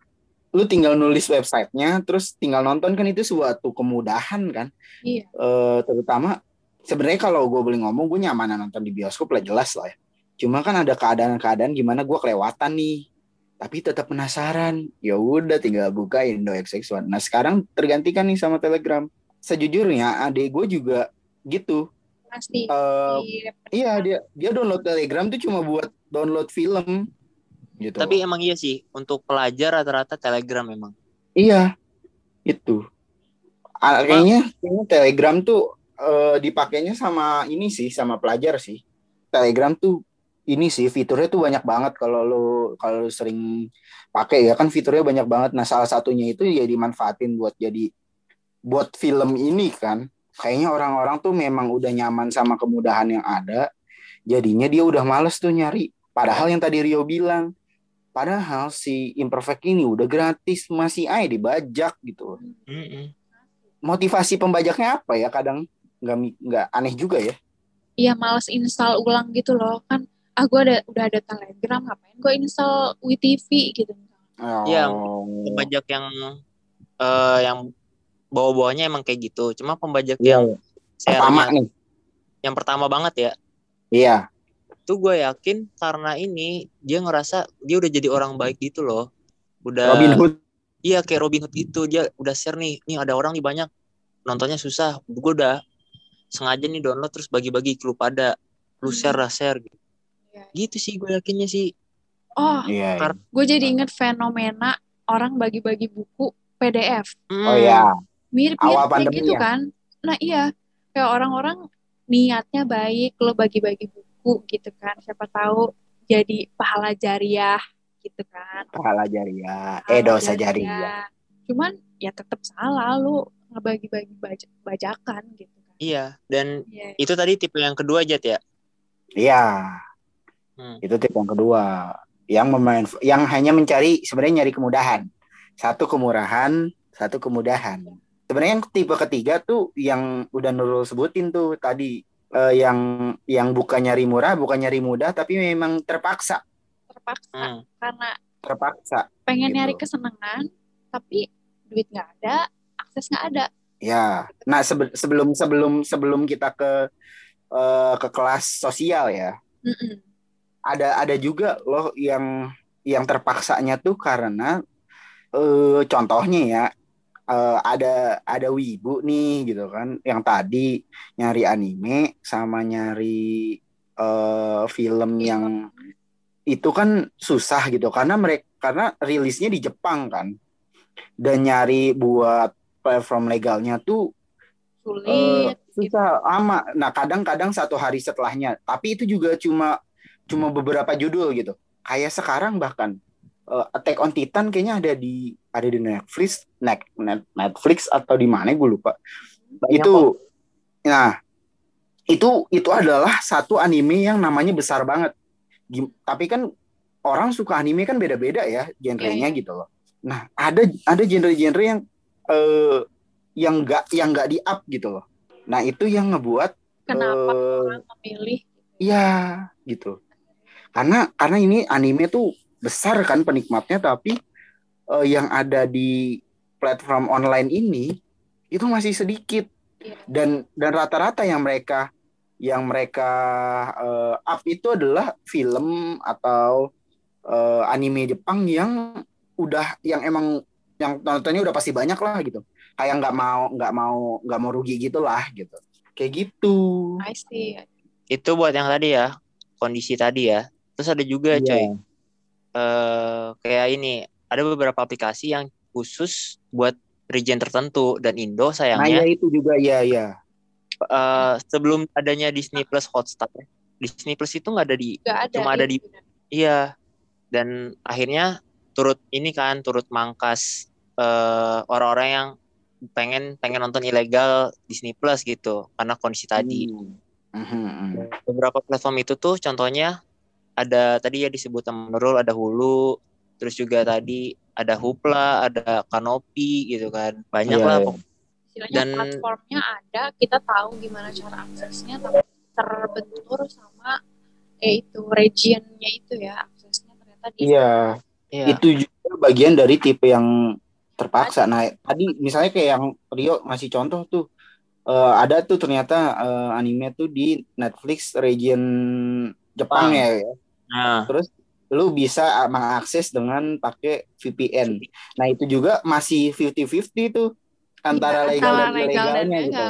S4: lu tinggal nulis websitenya, terus tinggal nonton kan itu suatu kemudahan kan.
S3: Iya.
S4: Eh, terutama sebenarnya kalau gue boleh ngomong, gue nyaman nonton di bioskop lah jelas lah ya. Cuma kan ada keadaan-keadaan gimana gue kelewatan nih. Tapi tetap penasaran. Ya udah tinggal buka Indo XX1. Nah, sekarang tergantikan nih sama Telegram. Sejujurnya adik gue juga gitu.
S3: Pasti.
S4: Eh,
S3: Di-
S4: iya dia dia download Telegram tuh cuma buat download film gitu.
S2: Tapi emang iya sih untuk pelajar rata-rata Telegram memang.
S4: Iya, itu. Kayaknya, kayaknya Telegram tuh eh, dipakainya sama ini sih, sama pelajar sih. Telegram tuh ini sih fiturnya tuh banyak banget kalau lu kalau sering pakai ya kan fiturnya banyak banget. Nah salah satunya itu ya dimanfaatin buat jadi buat film ini kan. Kayaknya orang-orang tuh memang udah nyaman sama kemudahan yang ada. Jadinya dia udah males tuh nyari. Padahal yang tadi Rio bilang, Padahal si Imperfect ini udah gratis masih aja dibajak gitu.
S2: Mm-mm.
S4: Motivasi pembajaknya apa ya? Kadang nggak nggak aneh juga ya.
S3: Iya males install ulang gitu loh kan ah gue ada udah ada telegram ngapain gue install WeTV gitu
S2: Iya,
S4: Oh.
S2: Pembajak yang eh yang bawa-bawanya emang kayak gitu. Cuma pembajak
S4: Iya,
S2: yang
S4: Pertama
S2: share-nya
S4: nih.
S2: yang pertama banget ya.
S4: Iya.
S2: Tuh gue yakin karena ini dia ngerasa dia udah jadi orang baik gitu loh. Udah
S4: Robin Hood.
S2: Iya kayak Robin Hood itu dia udah share nih, nih ada orang nih banyak nontonnya susah, gue udah sengaja nih download terus bagi-bagi ke lu pada, lu
S3: Hmm.
S2: share lah share gitu.
S3: Iya.
S2: Gitu sih gue yakinnya sih.
S3: oh
S4: Iya.
S2: Kar-
S3: gue jadi inget fenomena orang bagi-bagi buku PDF.
S4: Oh ya,
S3: Mirip-mirip
S4: Awal
S3: kayak
S4: pandemi
S3: gitu
S4: ya?
S3: kan. Nah iya, kayak orang-orang niatnya baik, lo bagi-bagi buku gitu kan. Siapa tahu jadi pahala jariah gitu kan.
S4: pahala jariah,
S3: Pahala
S4: eh dosa jariah.
S3: Cuman ya tetap salah lo ngebagi-bagi baj- bajakan gitu.
S2: Iya, dan
S3: Iya.
S2: itu tadi tipe yang kedua Jet ya.
S4: Iya,
S2: Hmm.
S4: itu tipe yang kedua, yang memain, yang hanya mencari sebenarnya nyari kemudahan, satu kemurahan, satu kemudahan. Sebenarnya yang tipe ketiga tuh yang udah Nurul sebutin tuh tadi, eh, yang yang bukan nyari murah, bukan nyari mudah, tapi memang terpaksa,
S3: Terpaksa
S2: Hmm.
S3: karena
S4: terpaksa.
S3: pengen
S4: Gitu.
S3: nyari kesenangan tapi duit nggak ada, akses nggak ada.
S4: Ya, nah sebe- sebelum sebelum sebelum kita ke eh, ke kelas sosial ya,
S3: Mm-mm.
S4: ada ada juga loh yang yang terpaksanya tuh karena eh contohnya ya eh, ada ada wibu nih gitu kan yang tadi nyari anime sama nyari eh, film yang itu kan susah gitu karena mereka karena rilisnya di Jepang kan. Dan nyari buat platform legalnya tuh
S3: sulit.
S4: susah lama. Nah kadang-kadang satu hari setelahnya. Tapi itu juga cuma cuma beberapa judul gitu. Kayak sekarang bahkan eh, Attack on Titan kayaknya ada di ada di Netflix, Net, Net- Netflix atau di mana gue lupa.
S2: Banyak
S4: itu, nah itu itu adalah satu anime yang namanya besar banget. Gim- Tapi kan orang suka anime kan beda-beda ya genrenya gitu loh. Nah ada ada genre-genre yang eh, yang nggak yang nggak di up gitu loh. Nah itu yang ngebuat
S3: Kenapa
S4: eh,
S3: orang memilih?
S4: Iya gitu. Karena karena ini anime tuh besar kan penikmatnya tapi eh, yang ada di platform online ini itu masih sedikit
S3: Iya.
S4: dan dan rata-rata yang mereka yang mereka eh, up itu adalah film atau eh, anime Jepang yang udah yang emang yang nontonnya udah pasti banyak lah gitu. Kayak nggak mau nggak mau nggak mau rugi gitu lah gitu. Kayak gitu.
S3: I see.
S2: Itu buat yang tadi ya, kondisi tadi ya. Terus ada juga
S4: Iya.
S2: coy, eh kayak ini, ada beberapa aplikasi yang khusus buat region tertentu dan Indo
S4: Nah
S2: sayangnya
S4: ya itu juga ya ya.
S2: eh, sebelum adanya Disney Plus Hotstar, Disney Plus itu nggak ada di
S3: Gak ada.
S2: Cuma ada di- iya dan akhirnya turut ini kan turut mangkas eh, orang-orang yang pengen pengen nonton ilegal Disney Plus gitu karena kondisi tadi.
S4: Hmm. Mhm, mhm.
S2: beberapa platform itu tuh contohnya ada tadi ya disebut sama Nurul ada Hulu terus juga tadi ada Hoopla ada Kanopi gitu kan banyak
S4: Iya,
S2: lah
S4: iya.
S2: pokoknya.
S3: Istilahnya
S2: Dan-
S3: platformnya ada, kita tahu gimana cara aksesnya, tapi terbentur sama eh itu regionnya itu ya aksesnya ternyata di
S4: Iya,
S2: Iya.
S4: itu juga bagian dari tipe yang terpaksa. Nah, tadi misalnya kayak yang Rio ngasih contoh tuh, eh, ada tuh ternyata eh, anime tuh di Netflix region Jepang
S2: Jepang.
S4: ya, ya.
S2: nah
S4: Terus lu bisa ah, mengakses dengan pakai VPN. Nah, itu juga masih 50-50 tuh antara
S3: Iya,
S4: legal
S3: antara
S4: dan
S3: legal dan
S4: ilegalnya gitu.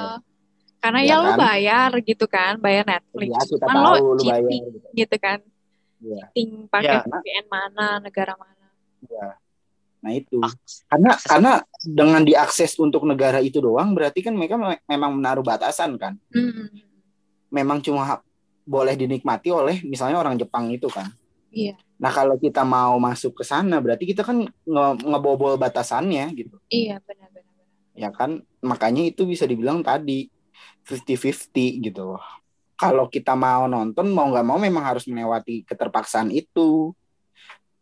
S3: Karena
S4: Iya
S3: ya lo
S4: kan?
S3: bayar gitu kan, bayar Netflix.
S4: Ya, kita
S3: Cuman
S4: tahu
S3: lo
S4: lu bayar
S3: cheating
S4: gitu.
S3: gitu kan.
S4: Iya.
S3: Cheating pakai
S2: Ya.
S3: VPN mana, negara mana.
S4: Nah, itu.
S2: aks-
S4: Karena
S2: akses-
S4: karena dengan diakses untuk negara itu doang berarti kan mereka me- memang menaruh batasan kan.
S3: Hmm,
S4: Memang cuma boleh dinikmati oleh misalnya orang Jepang itu kan.
S3: Iya,
S4: Nah, kalau kita mau masuk ke sana berarti kita kan nge- ngebobol batasannya gitu.
S3: iya benar-benar.
S4: Ya kan? Makanya itu bisa dibilang tadi 50-50 gitu loh. Kalau kita mau nonton mau nggak mau memang harus melewati keterpaksaan itu.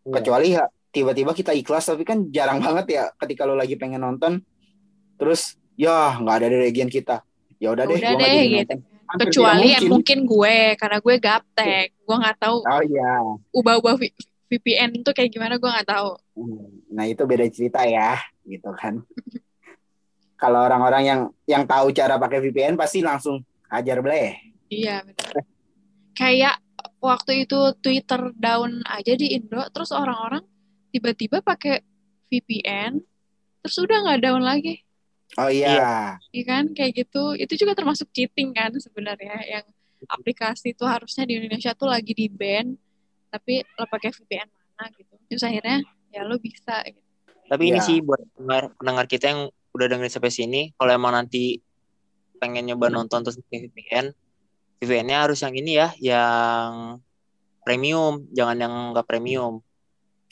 S2: Iya.
S4: Kecuali ya tiba-tiba kita ikhlas tapi kan jarang banget ya ketika lo lagi pengen nonton terus ya nggak ada di region kita. Ya udah deh,
S3: Udah deh gitu. Kecuali
S4: tidak
S3: mungkin. mungkin gue, karena gue gaptek. Gue nggak tahu
S4: Oh iya.
S3: ubah-ubah VPN itu kayak gimana gue nggak tahu.
S4: Nah, itu beda cerita ya, gitu kan. Kalau orang-orang yang yang tahu cara pakai VPN pasti langsung hajar bleh.
S3: Iya benar. Kayak waktu itu Twitter down aja di Indo, terus orang-orang tiba-tiba pakai VPN, terus udah nggak down lagi,
S4: Oh iya.
S3: ya kan? Kayak gitu. Itu juga termasuk cheating kan sebenarnya, yang aplikasi itu harusnya di Indonesia tuh lagi di ban, tapi lo pakai VPN mana gitu. Terus akhirnya ya lo bisa. Gitu.
S2: Tapi ini
S4: Iya.
S2: sih buat pendengar, pendengar kita yang udah dengerin sampai sini, kalau emang nanti pengen nyoba nonton terus pakai VPN, VPN-nya harus yang ini ya, yang premium, jangan yang nggak premium.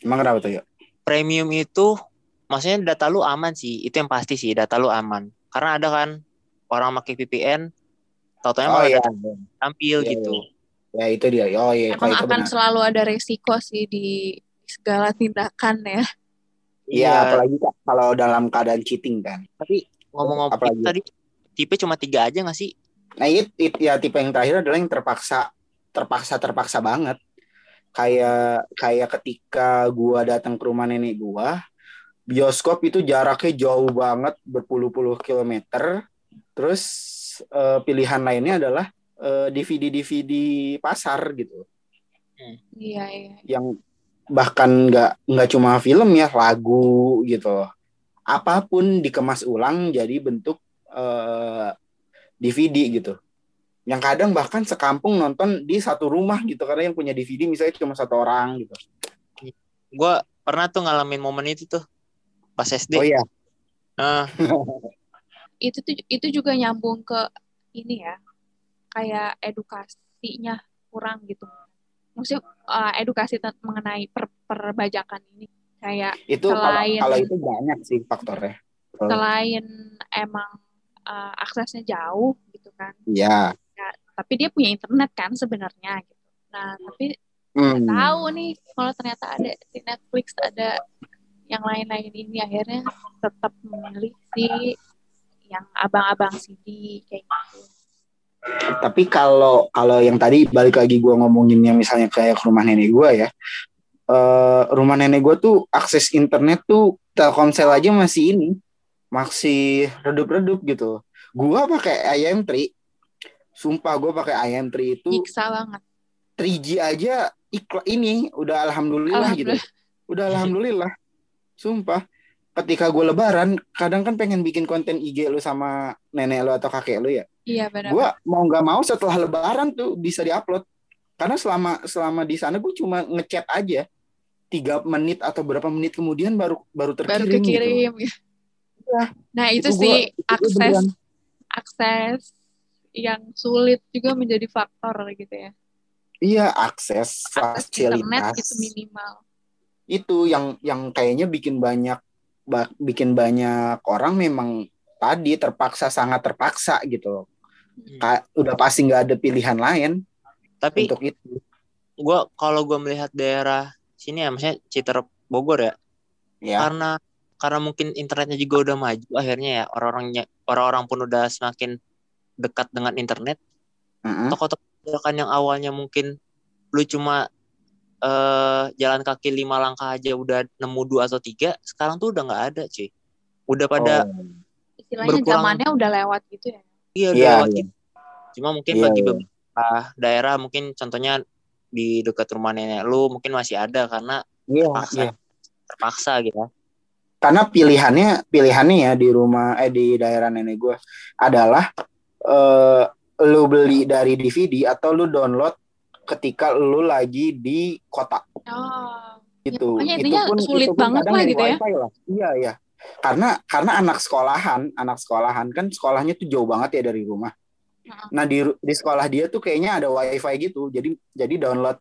S4: Emang kenapa tuh yuk?
S2: Premium itu maksudnya data lu aman sih, itu yang pasti sih data lu aman. Karena ada kan orang pakai VPN, tau-taunya
S4: Oh
S2: malah
S4: iya.
S2: tampil
S4: Iya,
S2: gitu.
S4: Ya itu dia. Oh iya, kalau
S3: Emang
S4: itu
S3: akan
S4: benar.
S3: selalu ada resiko sih di segala tindakan ya.
S4: Iya, apalagi Kak, kalau dalam keadaan cheating kan.
S2: Tapi ngomong-ngomong
S4: Apalagi?
S2: tadi tipe cuma tiga aja nggak sih?
S4: Nah, it, it- ya tipe yang terakhir adalah yang terpaksa terpaksa terpaksa banget. Kayak kayak ketika gua datang ke rumah nenek gua, bioskop itu jaraknya jauh banget berpuluh-puluh kilometer. Terus eh, pilihan lainnya adalah eh, DVD-DVD pasar gitu.
S3: Iya, iya.
S4: yang bahkan nggak nggak cuma film ya lagu gitu apa pun dikemas ulang jadi bentuk eh, DVD gitu yang kadang bahkan sekampung nonton di satu rumah gitu karena yang punya DVD misalnya cuma satu orang gitu
S2: Gue pernah tuh ngalamin momen itu tuh pas SD.
S4: oh iya
S2: Nah,
S3: Itu tuh itu juga nyambung ke ini ya. Kayak edukasinya kurang gitu. Maksudnya eh, edukasi mengenai per- perbajakan ini kayak
S4: itu kalau
S3: Selain-
S4: kalau itu banyak sih faktornya
S3: selain emang eh, aksesnya jauh gitu kan.
S4: iya
S3: Tapi dia punya internet kan sebenarnya gitu. Nah, tapi
S4: Hmm.
S3: tahu nih kalau ternyata ada di Netflix ada yang lain-lain ini akhirnya tetap memilih si yang abang-abang CD kayak gitu.
S4: tapi kalau kalau yang tadi balik lagi gua ngomongin yang misalnya kayak ke rumah nenek gua ya eh rumah nenek gua tuh akses internet tuh Telkomsel aja masih ini masih redup-redup gitu. Gua pakai IM3 sumpah gua pakai IM3 itu
S3: Nyiksa banget.
S4: 3G aja iklan ini udah alhamdulillah, gitu.
S3: Alhamdulillah.
S4: udah alhamdulillah. Sumpah. Ketika gue lebaran kadang kan pengen bikin konten IG lu sama nenek lu atau kakek lu ya.
S3: Iya benar.
S4: gue mau nggak mau setelah lebaran tuh bisa diupload. Karena selama selama di sana gue cuma ngechat aja. Tiga menit atau berapa menit kemudian baru baru terkirim
S3: baru
S4: gitu. Iya.
S3: Nah, itu,
S4: Itu gua-
S3: sih
S4: itu
S3: akses
S4: beneran.
S3: akses yang sulit juga menjadi faktor gitu ya.
S4: iya akses
S3: Akses internet
S4: fasilitas
S3: itu minimal.
S4: itu yang yang kayaknya bikin banyak ba- bikin banyak orang memang tadi terpaksa sangat terpaksa gitu Ka- udah pasti nggak ada pilihan lain
S2: tapi
S4: untuk itu
S2: gua kalau gua melihat daerah sini ya, maksudnya Citerep Bogor ya,
S4: ya
S2: karena karena mungkin internetnya juga udah maju akhirnya ya orang-orangnya orang-orang pun udah semakin dekat dengan internet
S4: Mm-mm.
S2: toko-toko kan yang awalnya mungkin lu cuma eh jalan kaki lima langkah aja udah nemu dua atau tiga sekarang tuh udah nggak ada cuy udah pada
S4: Oh.
S3: Istilahnya
S2: Berkurang.
S3: zamannya udah lewat gitu ya.
S2: iya udah
S4: Iya,
S2: lewat
S4: iya.
S2: gitu. cuma mungkin
S4: Iya,
S2: bagi
S4: iya.
S2: beberapa daerah mungkin contohnya di dekat rumah nenek lu mungkin masih ada karena
S4: Iya,
S2: terpaksa
S4: iya.
S2: terpaksa gitu ya.
S4: Karena pilihannya pilihannya ya di rumah eh di daerah nenek gue adalah eh lu beli dari DVD atau lu download ketika lu lagi di kota
S3: Oh.
S4: gitu.
S3: pokoknya intinya sulit banget
S4: kadang
S3: lah
S4: dari
S3: gitu ya.
S4: lah. Iya iya. Karena karena anak sekolahan, anak sekolahan kan sekolahnya tuh jauh banget ya dari rumah. Nah di di sekolah dia tuh kayaknya ada wifi gitu. Jadi jadi download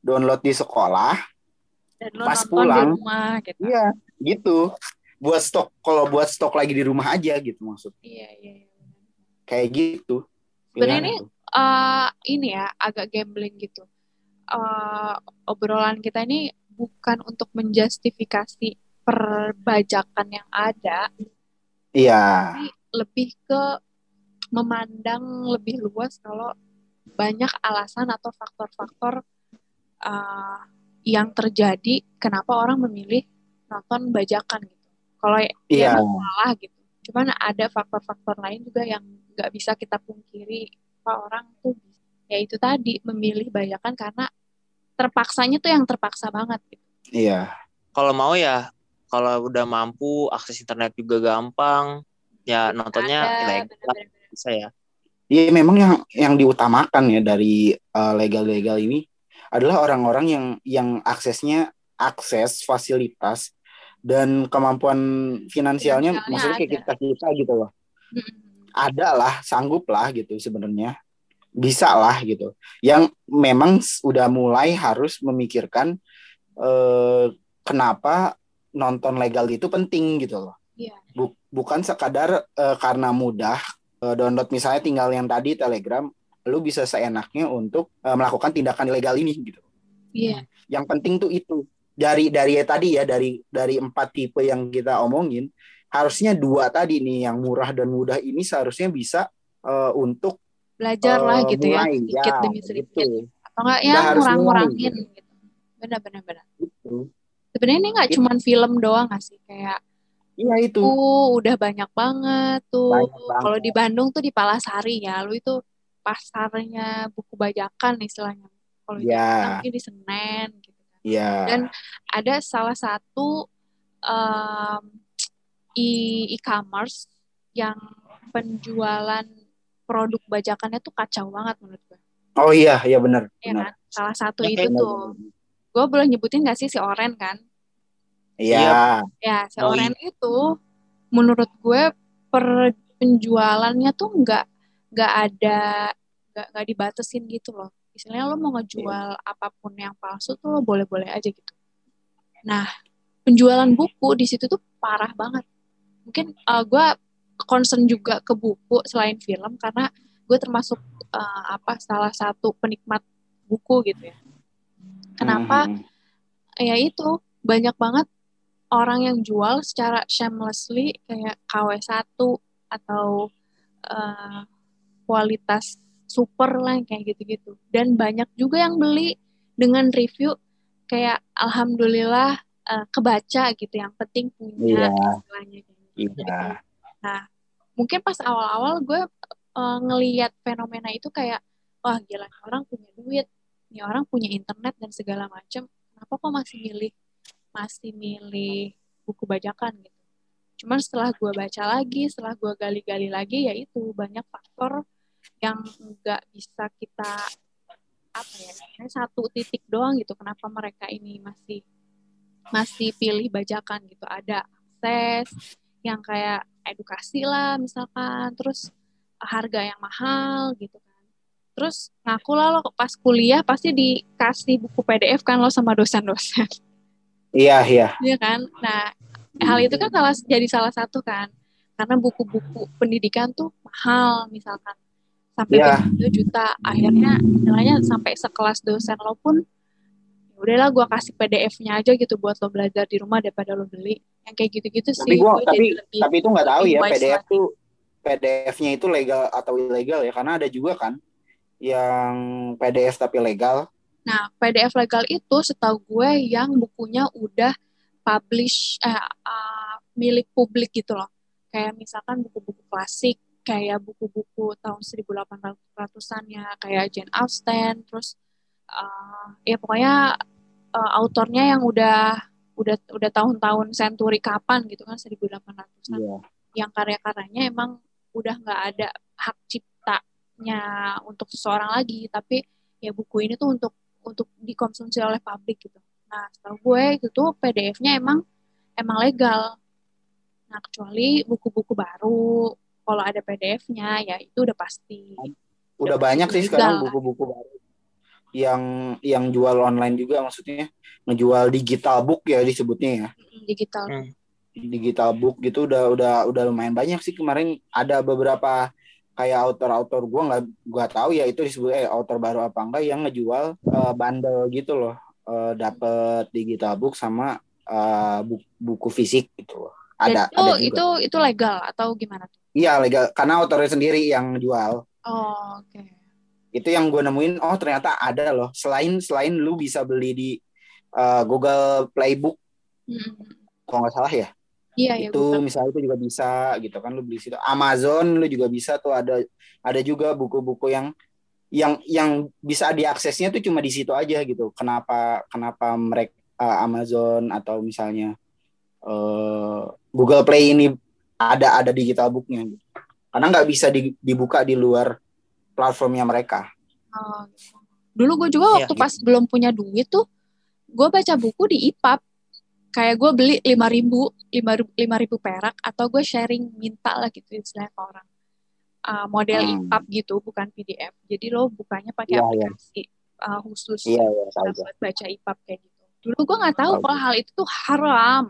S4: download di sekolah.
S3: Dan
S4: Pas pulang.
S3: di rumah gitu.
S4: Iya gitu. Buat stok kalau buat stok lagi di rumah aja gitu maksud.
S3: Iya, iya, iya.
S4: Kayak gitu.
S3: Sebenarnya ini eh ini ya agak gambling gitu. Eh, obrolan kita ini bukan untuk menjustifikasi perbajakan yang ada,
S4: Iya.
S3: tapi lebih ke memandang lebih luas kalau banyak alasan atau faktor-faktor eh, yang terjadi kenapa orang memilih nonton bajakan gitu. Kalau ya
S4: Iya.
S3: emang salah gitu. Cuman ada faktor-faktor lain juga yang nggak bisa kita pungkiri apa orang tuh ya itu tadi memilih bajakan karena terpaksanya tuh yang terpaksa banget gitu.
S4: Iya.
S2: Kalau mau ya kalau udah mampu akses internet juga gampang ya nontonnya
S3: Ada,
S2: ilegal
S3: bener-bener.
S2: bisa ya.
S4: Iya memang yang yang diutamakan ya dari eh, legal-legal ini adalah orang-orang yang yang aksesnya akses fasilitas dan kemampuan finansialnya,
S3: Finansialnya
S4: maksudnya kayak kita kita gitu loh.
S3: Mm-mm.
S4: ada lah sanggup lah gitu sebenarnya. Bisa lah gitu. Yang memang udah mulai harus memikirkan eh, kenapa nonton legal itu penting gitu loh.
S3: Iya.
S4: Bu- bukan sekadar eh, karena mudah eh, download misalnya tinggal yang tadi Telegram lu bisa seenaknya untuk eh, melakukan tindakan ilegal ini gitu.
S3: Iya.
S4: yang penting tuh itu dari dari ya tadi ya dari dari empat tipe yang kita omongin harusnya dua tadi nih yang murah dan mudah ini seharusnya bisa eh, untuk
S3: Belajar
S4: eh,
S3: lah gitu ya, sedikit
S4: Ya,
S3: demi sedikit.
S4: gitu.
S3: Atau enggak ya ngurang-ngurangin
S4: gitu.
S3: gitu. Benar benar benar.
S4: Gitu.
S3: Sebenarnya ini nggak
S4: Itu-
S3: cuman film doang nggak sih kayak
S4: Iya itu.
S3: uh udah banyak banget tuh. Kalau di Bandung tuh di Palasari ya, lu itu pasarnya buku bajakan istilahnya. Kalau di
S4: Ya.
S3: Jakarta mungkin di Senen gitu
S4: Iya.
S3: Dan ada salah satu um, e- e-commerce yang penjualan produk bajakannya tuh kacau banget menurut gue.
S4: Oh iya, iya benar.
S3: Ya
S4: benar.
S3: kan? Salah satu
S2: Ya,
S3: itu
S2: kayak-
S3: tuh. Gue boleh nyebutin gak sih si Oren kan?
S4: Iya.
S3: Ya, si
S2: Oh,
S3: Oren itu menurut gue per penjualannya tuh nggak nggak ada nggak nggak dibatesin gitu loh. Istilahnya lo mau ngejual apa pun yang palsu tuh lo boleh-boleh aja gitu. Nah, penjualan buku di situ tuh parah banget. Mungkin uh, gue concern juga ke buku selain film karena gue termasuk uh, apa salah satu penikmat buku gitu ya. Kenapa?
S4: Mhm.
S3: ya itu banyak banget orang yang jual secara shamelessly kayak KW1 atau eh, kualitas super lah kayak gitu-gitu dan banyak juga yang beli dengan review kayak alhamdulillah eh, kebaca gitu yang penting punya
S4: Iya.
S3: istilahnya gitu.
S4: Iya.
S3: mungkin pas awal-awal gue eh, ngeliat fenomena itu kayak wah gila orang punya duit nih orang punya internet dan segala macam kenapa kok masih milih masih milih buku bajakan gitu cuman setelah gue baca lagi setelah gue gali-gali lagi ya itu banyak faktor yang nggak bisa kita apa ya satu titik doang gitu kenapa mereka ini masih masih pilih bajakan gitu. Ada akses yang kayak edukasi lah misalkan terus harga yang mahal gitu kan. Terus ngaku lah lo pas kuliah pasti dikasih buku PDF kan lo sama dosen-dosen.
S4: Iya, iya.
S3: Iya kan? Nah hal itu kan salah jadi salah satu kan. Karena buku-buku pendidikan tuh mahal misalkan sampai
S4: Iya.
S3: berapa juta akhirnya istilahnya sampai sekelas dosen lo pun ya udahlah gua kasih PDF-nya aja gitu buat lo belajar di rumah daripada lo beli yang kayak gitu-gitu
S4: Tapi
S3: sih
S4: gua
S3: gua
S4: tapi
S3: jadi lebih
S4: tapi itu nggak tahu ya PDF
S3: lagi.
S4: tuh PDF-nya itu legal atau ilegal ya karena ada juga kan yang PDF tapi legal.
S3: Nah, PDF legal itu setahu gue yang bukunya udah publish eh, uh, milik publik gitu loh. Kayak misalkan buku-buku klasik, kayak buku-buku tahun 1800-an ya, kayak Jane Austen, terus uh, ya pokoknya uh, autornya yang udah udah udah tahun-tahun century kapan gitu kan 1800-an
S4: Iya.
S3: yang karya-karyanya emang udah nggak ada hak ciptanya untuk seseorang lagi tapi ya buku ini tuh untuk untuk dikonsumsi oleh publik gitu. Nah setahu gue itu tuh PDF-nya emang emang legal. Nah kecuali buku-buku baru kalau ada PDF-nya ya itu udah pasti.
S4: Udah
S3: Udah
S4: banyak sih
S3: legal
S4: sekarang buku-buku baru. Yang yang jual online juga maksudnya. Ngejual digital book ya disebutnya ya.
S3: Digital.
S2: Hmm.
S4: digital book gitu udah udah udah lumayan banyak sih kemarin. Ada beberapa kayak author-author gua nggak gua tahu ya itu disebut eh author baru apa enggak yang ngejual eh, bundle gitu loh. Eh, dapet digital book sama eh, buku, buku fisik gitu loh. ada
S3: Dan itu
S4: ada juga.
S3: itu itu legal atau gimana tuh
S4: iya legal karena autornya sendiri yang jual.
S3: Oh oke.
S4: Itu yang gue nemuin oh ternyata ada loh. Selain selain lu bisa beli di eh, Google Playbook
S3: Mm,
S4: kalau nggak salah ya.
S3: Iya ya
S4: itu
S3: Google.
S4: misalnya itu juga bisa gitu kan lu beli situ. Amazon lu juga bisa tuh. Ada ada juga buku-buku yang yang yang bisa diaksesnya tuh cuma di situ aja gitu. Kenapa kenapa mereka Amazon atau misalnya eh, Google Play ini ada ada digital booknya gitu. karena nggak bisa di- dibuka di luar platformnya mereka
S3: Oh. Dulu gue juga
S2: Iya,
S3: waktu
S4: gitu.
S3: pas belum punya duit tuh, gue baca buku di IPAB. kayak gue beli lima ribu lima ribu perak atau gue sharing minta lah gitu istilahnya ke orang uh, model
S4: Hmm.
S3: EPUB gitu bukan PDF jadi lo bukanya pakai
S4: Iya, iya.
S3: aplikasi uh, khusus
S4: Iya, iya, tahu gue.
S3: buat baca EPUB kayak gitu dulu gue nggak tahu
S4: Tahu.
S3: kalau hal itu tuh haram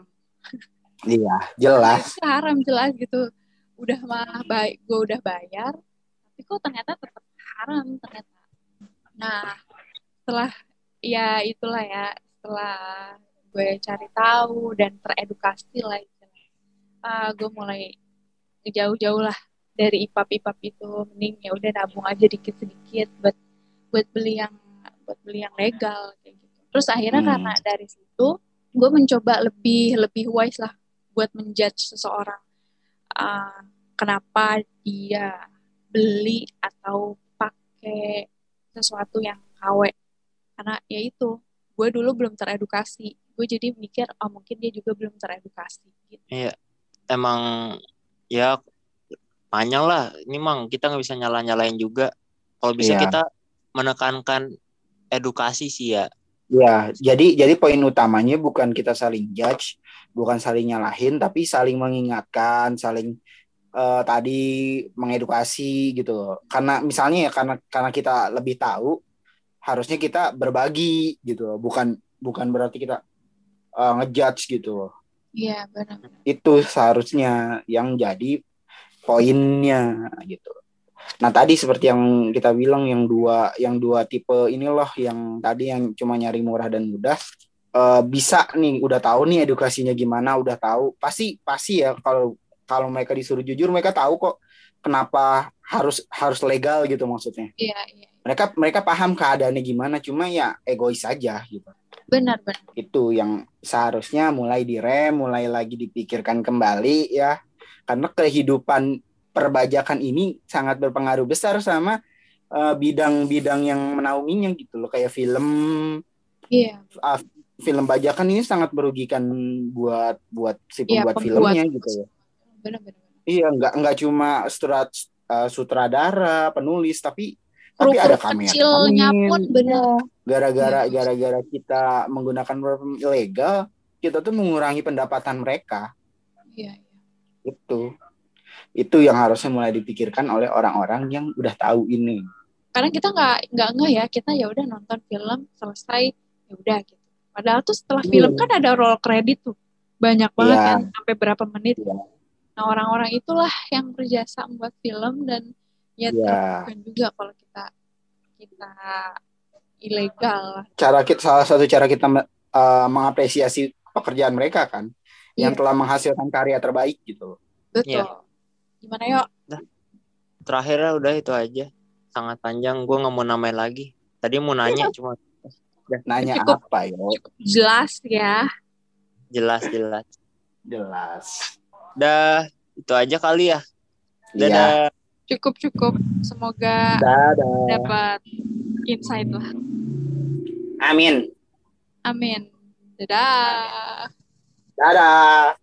S4: Iya, jelas.
S3: itu haram jelas gitu. Udah mah baik gue udah bayar tapi kok ternyata tetap haram ternyata. Nah setelah ya itulah ya setelah gue cari tahu dan teredukasi lah uh, gue mulai jauh-jauh lah dari ipap ipap itu. Mending ya udah nabung aja dikit sedikit buat buat beli yang buat beli yang legal kayak gitu. Terus akhirnya
S4: Hmm.
S3: karena dari situ gue mencoba lebih lebih wise lah buat menjudge seseorang uh, kenapa dia beli atau pakai sesuatu yang KW karena ya itu gue dulu belum teredukasi gue jadi mikir oh mungkin dia juga belum teredukasi gitu
S2: Iya, emang ya panjang lah. Ini mang kita nggak bisa nyala nyalain juga. Kalau bisa
S4: Iya.
S2: kita menekankan edukasi sih ya.
S4: Ya, jadi jadi poin utamanya bukan kita saling judge, bukan saling nyalahin, tapi saling mengingatkan, saling eh, tadi mengedukasi gitu. loh. Karena misalnya ya karena karena kita lebih tahu, harusnya kita berbagi gitu. loh. Bukan bukan berarti kita eh, ngejudge gitu. loh.
S3: iya benar-benar
S4: Itu seharusnya yang jadi poinnya gitu. Nah tadi seperti yang kita bilang yang dua yang dua tipe ini loh yang tadi yang cuma nyari murah dan mudah. Eh, bisa nih udah tahu nih edukasinya gimana udah tahu. Pasti pasti ya kalau kalau mereka disuruh jujur mereka tahu kok kenapa harus harus legal gitu maksudnya.
S3: Iya iya.
S4: Mereka mereka paham keadaannya gimana cuma ya egois aja gitu.
S3: Benar benar.
S4: Itu yang seharusnya mulai direm, mulai lagi dipikirkan kembali ya. Karena kehidupan perbajakan ini sangat berpengaruh besar sama eh, bidang-bidang yang menaunginya gitu loh. Kayak film
S3: iya.
S4: film bajakan ini sangat merugikan buat buat si
S3: iya
S4: pembuat
S3: pembuat
S4: filmnya gitu ya.
S3: benar-benar
S4: Iya, nggak nggak cuma strat, eh, sutradara, penulis tapi tapi ada kamera.
S3: kecilnya pun benar
S4: gara-gara
S3: Iya.
S4: gara-gara kita menggunakan platform ilegal kita tuh mengurangi pendapatan mereka.
S3: Iya iya.
S4: Itu itu yang harusnya mulai dipikirkan oleh orang-orang yang udah tahu ini
S3: karena kita nggak nggak nggak ya kita ya udah nonton film selesai ya udah gitu padahal tuh setelah
S4: Iya.
S3: film kan ada roll credit tuh banyak banget
S4: Iya.
S3: kan sampai berapa menit
S4: Iya.
S3: nah orang-orang itulah yang berjasa membuat film dan ya
S4: Iya.
S3: terbukan juga kalau kita kita ilegal
S4: cara kita salah satu cara kita eh, mengapresiasi pekerjaan mereka kan yang
S3: Iya.
S4: telah menghasilkan karya terbaik gitu
S3: betul
S2: Iya.
S3: Gimana yuk
S2: Terakhirnya udah itu aja. Sangat panjang. Gue nggak mau namain lagi. Tadi mau nanya cuma
S4: nanya
S3: Cukup.
S4: apa yo
S3: jelas ya
S2: jelas jelas.
S4: jelas
S2: Dah itu aja kali ya.
S4: iya
S2: Dadah.
S3: cukup cukup semoga
S4: dadah
S3: dapat insight lah
S4: amin
S3: amin dadah
S4: dadah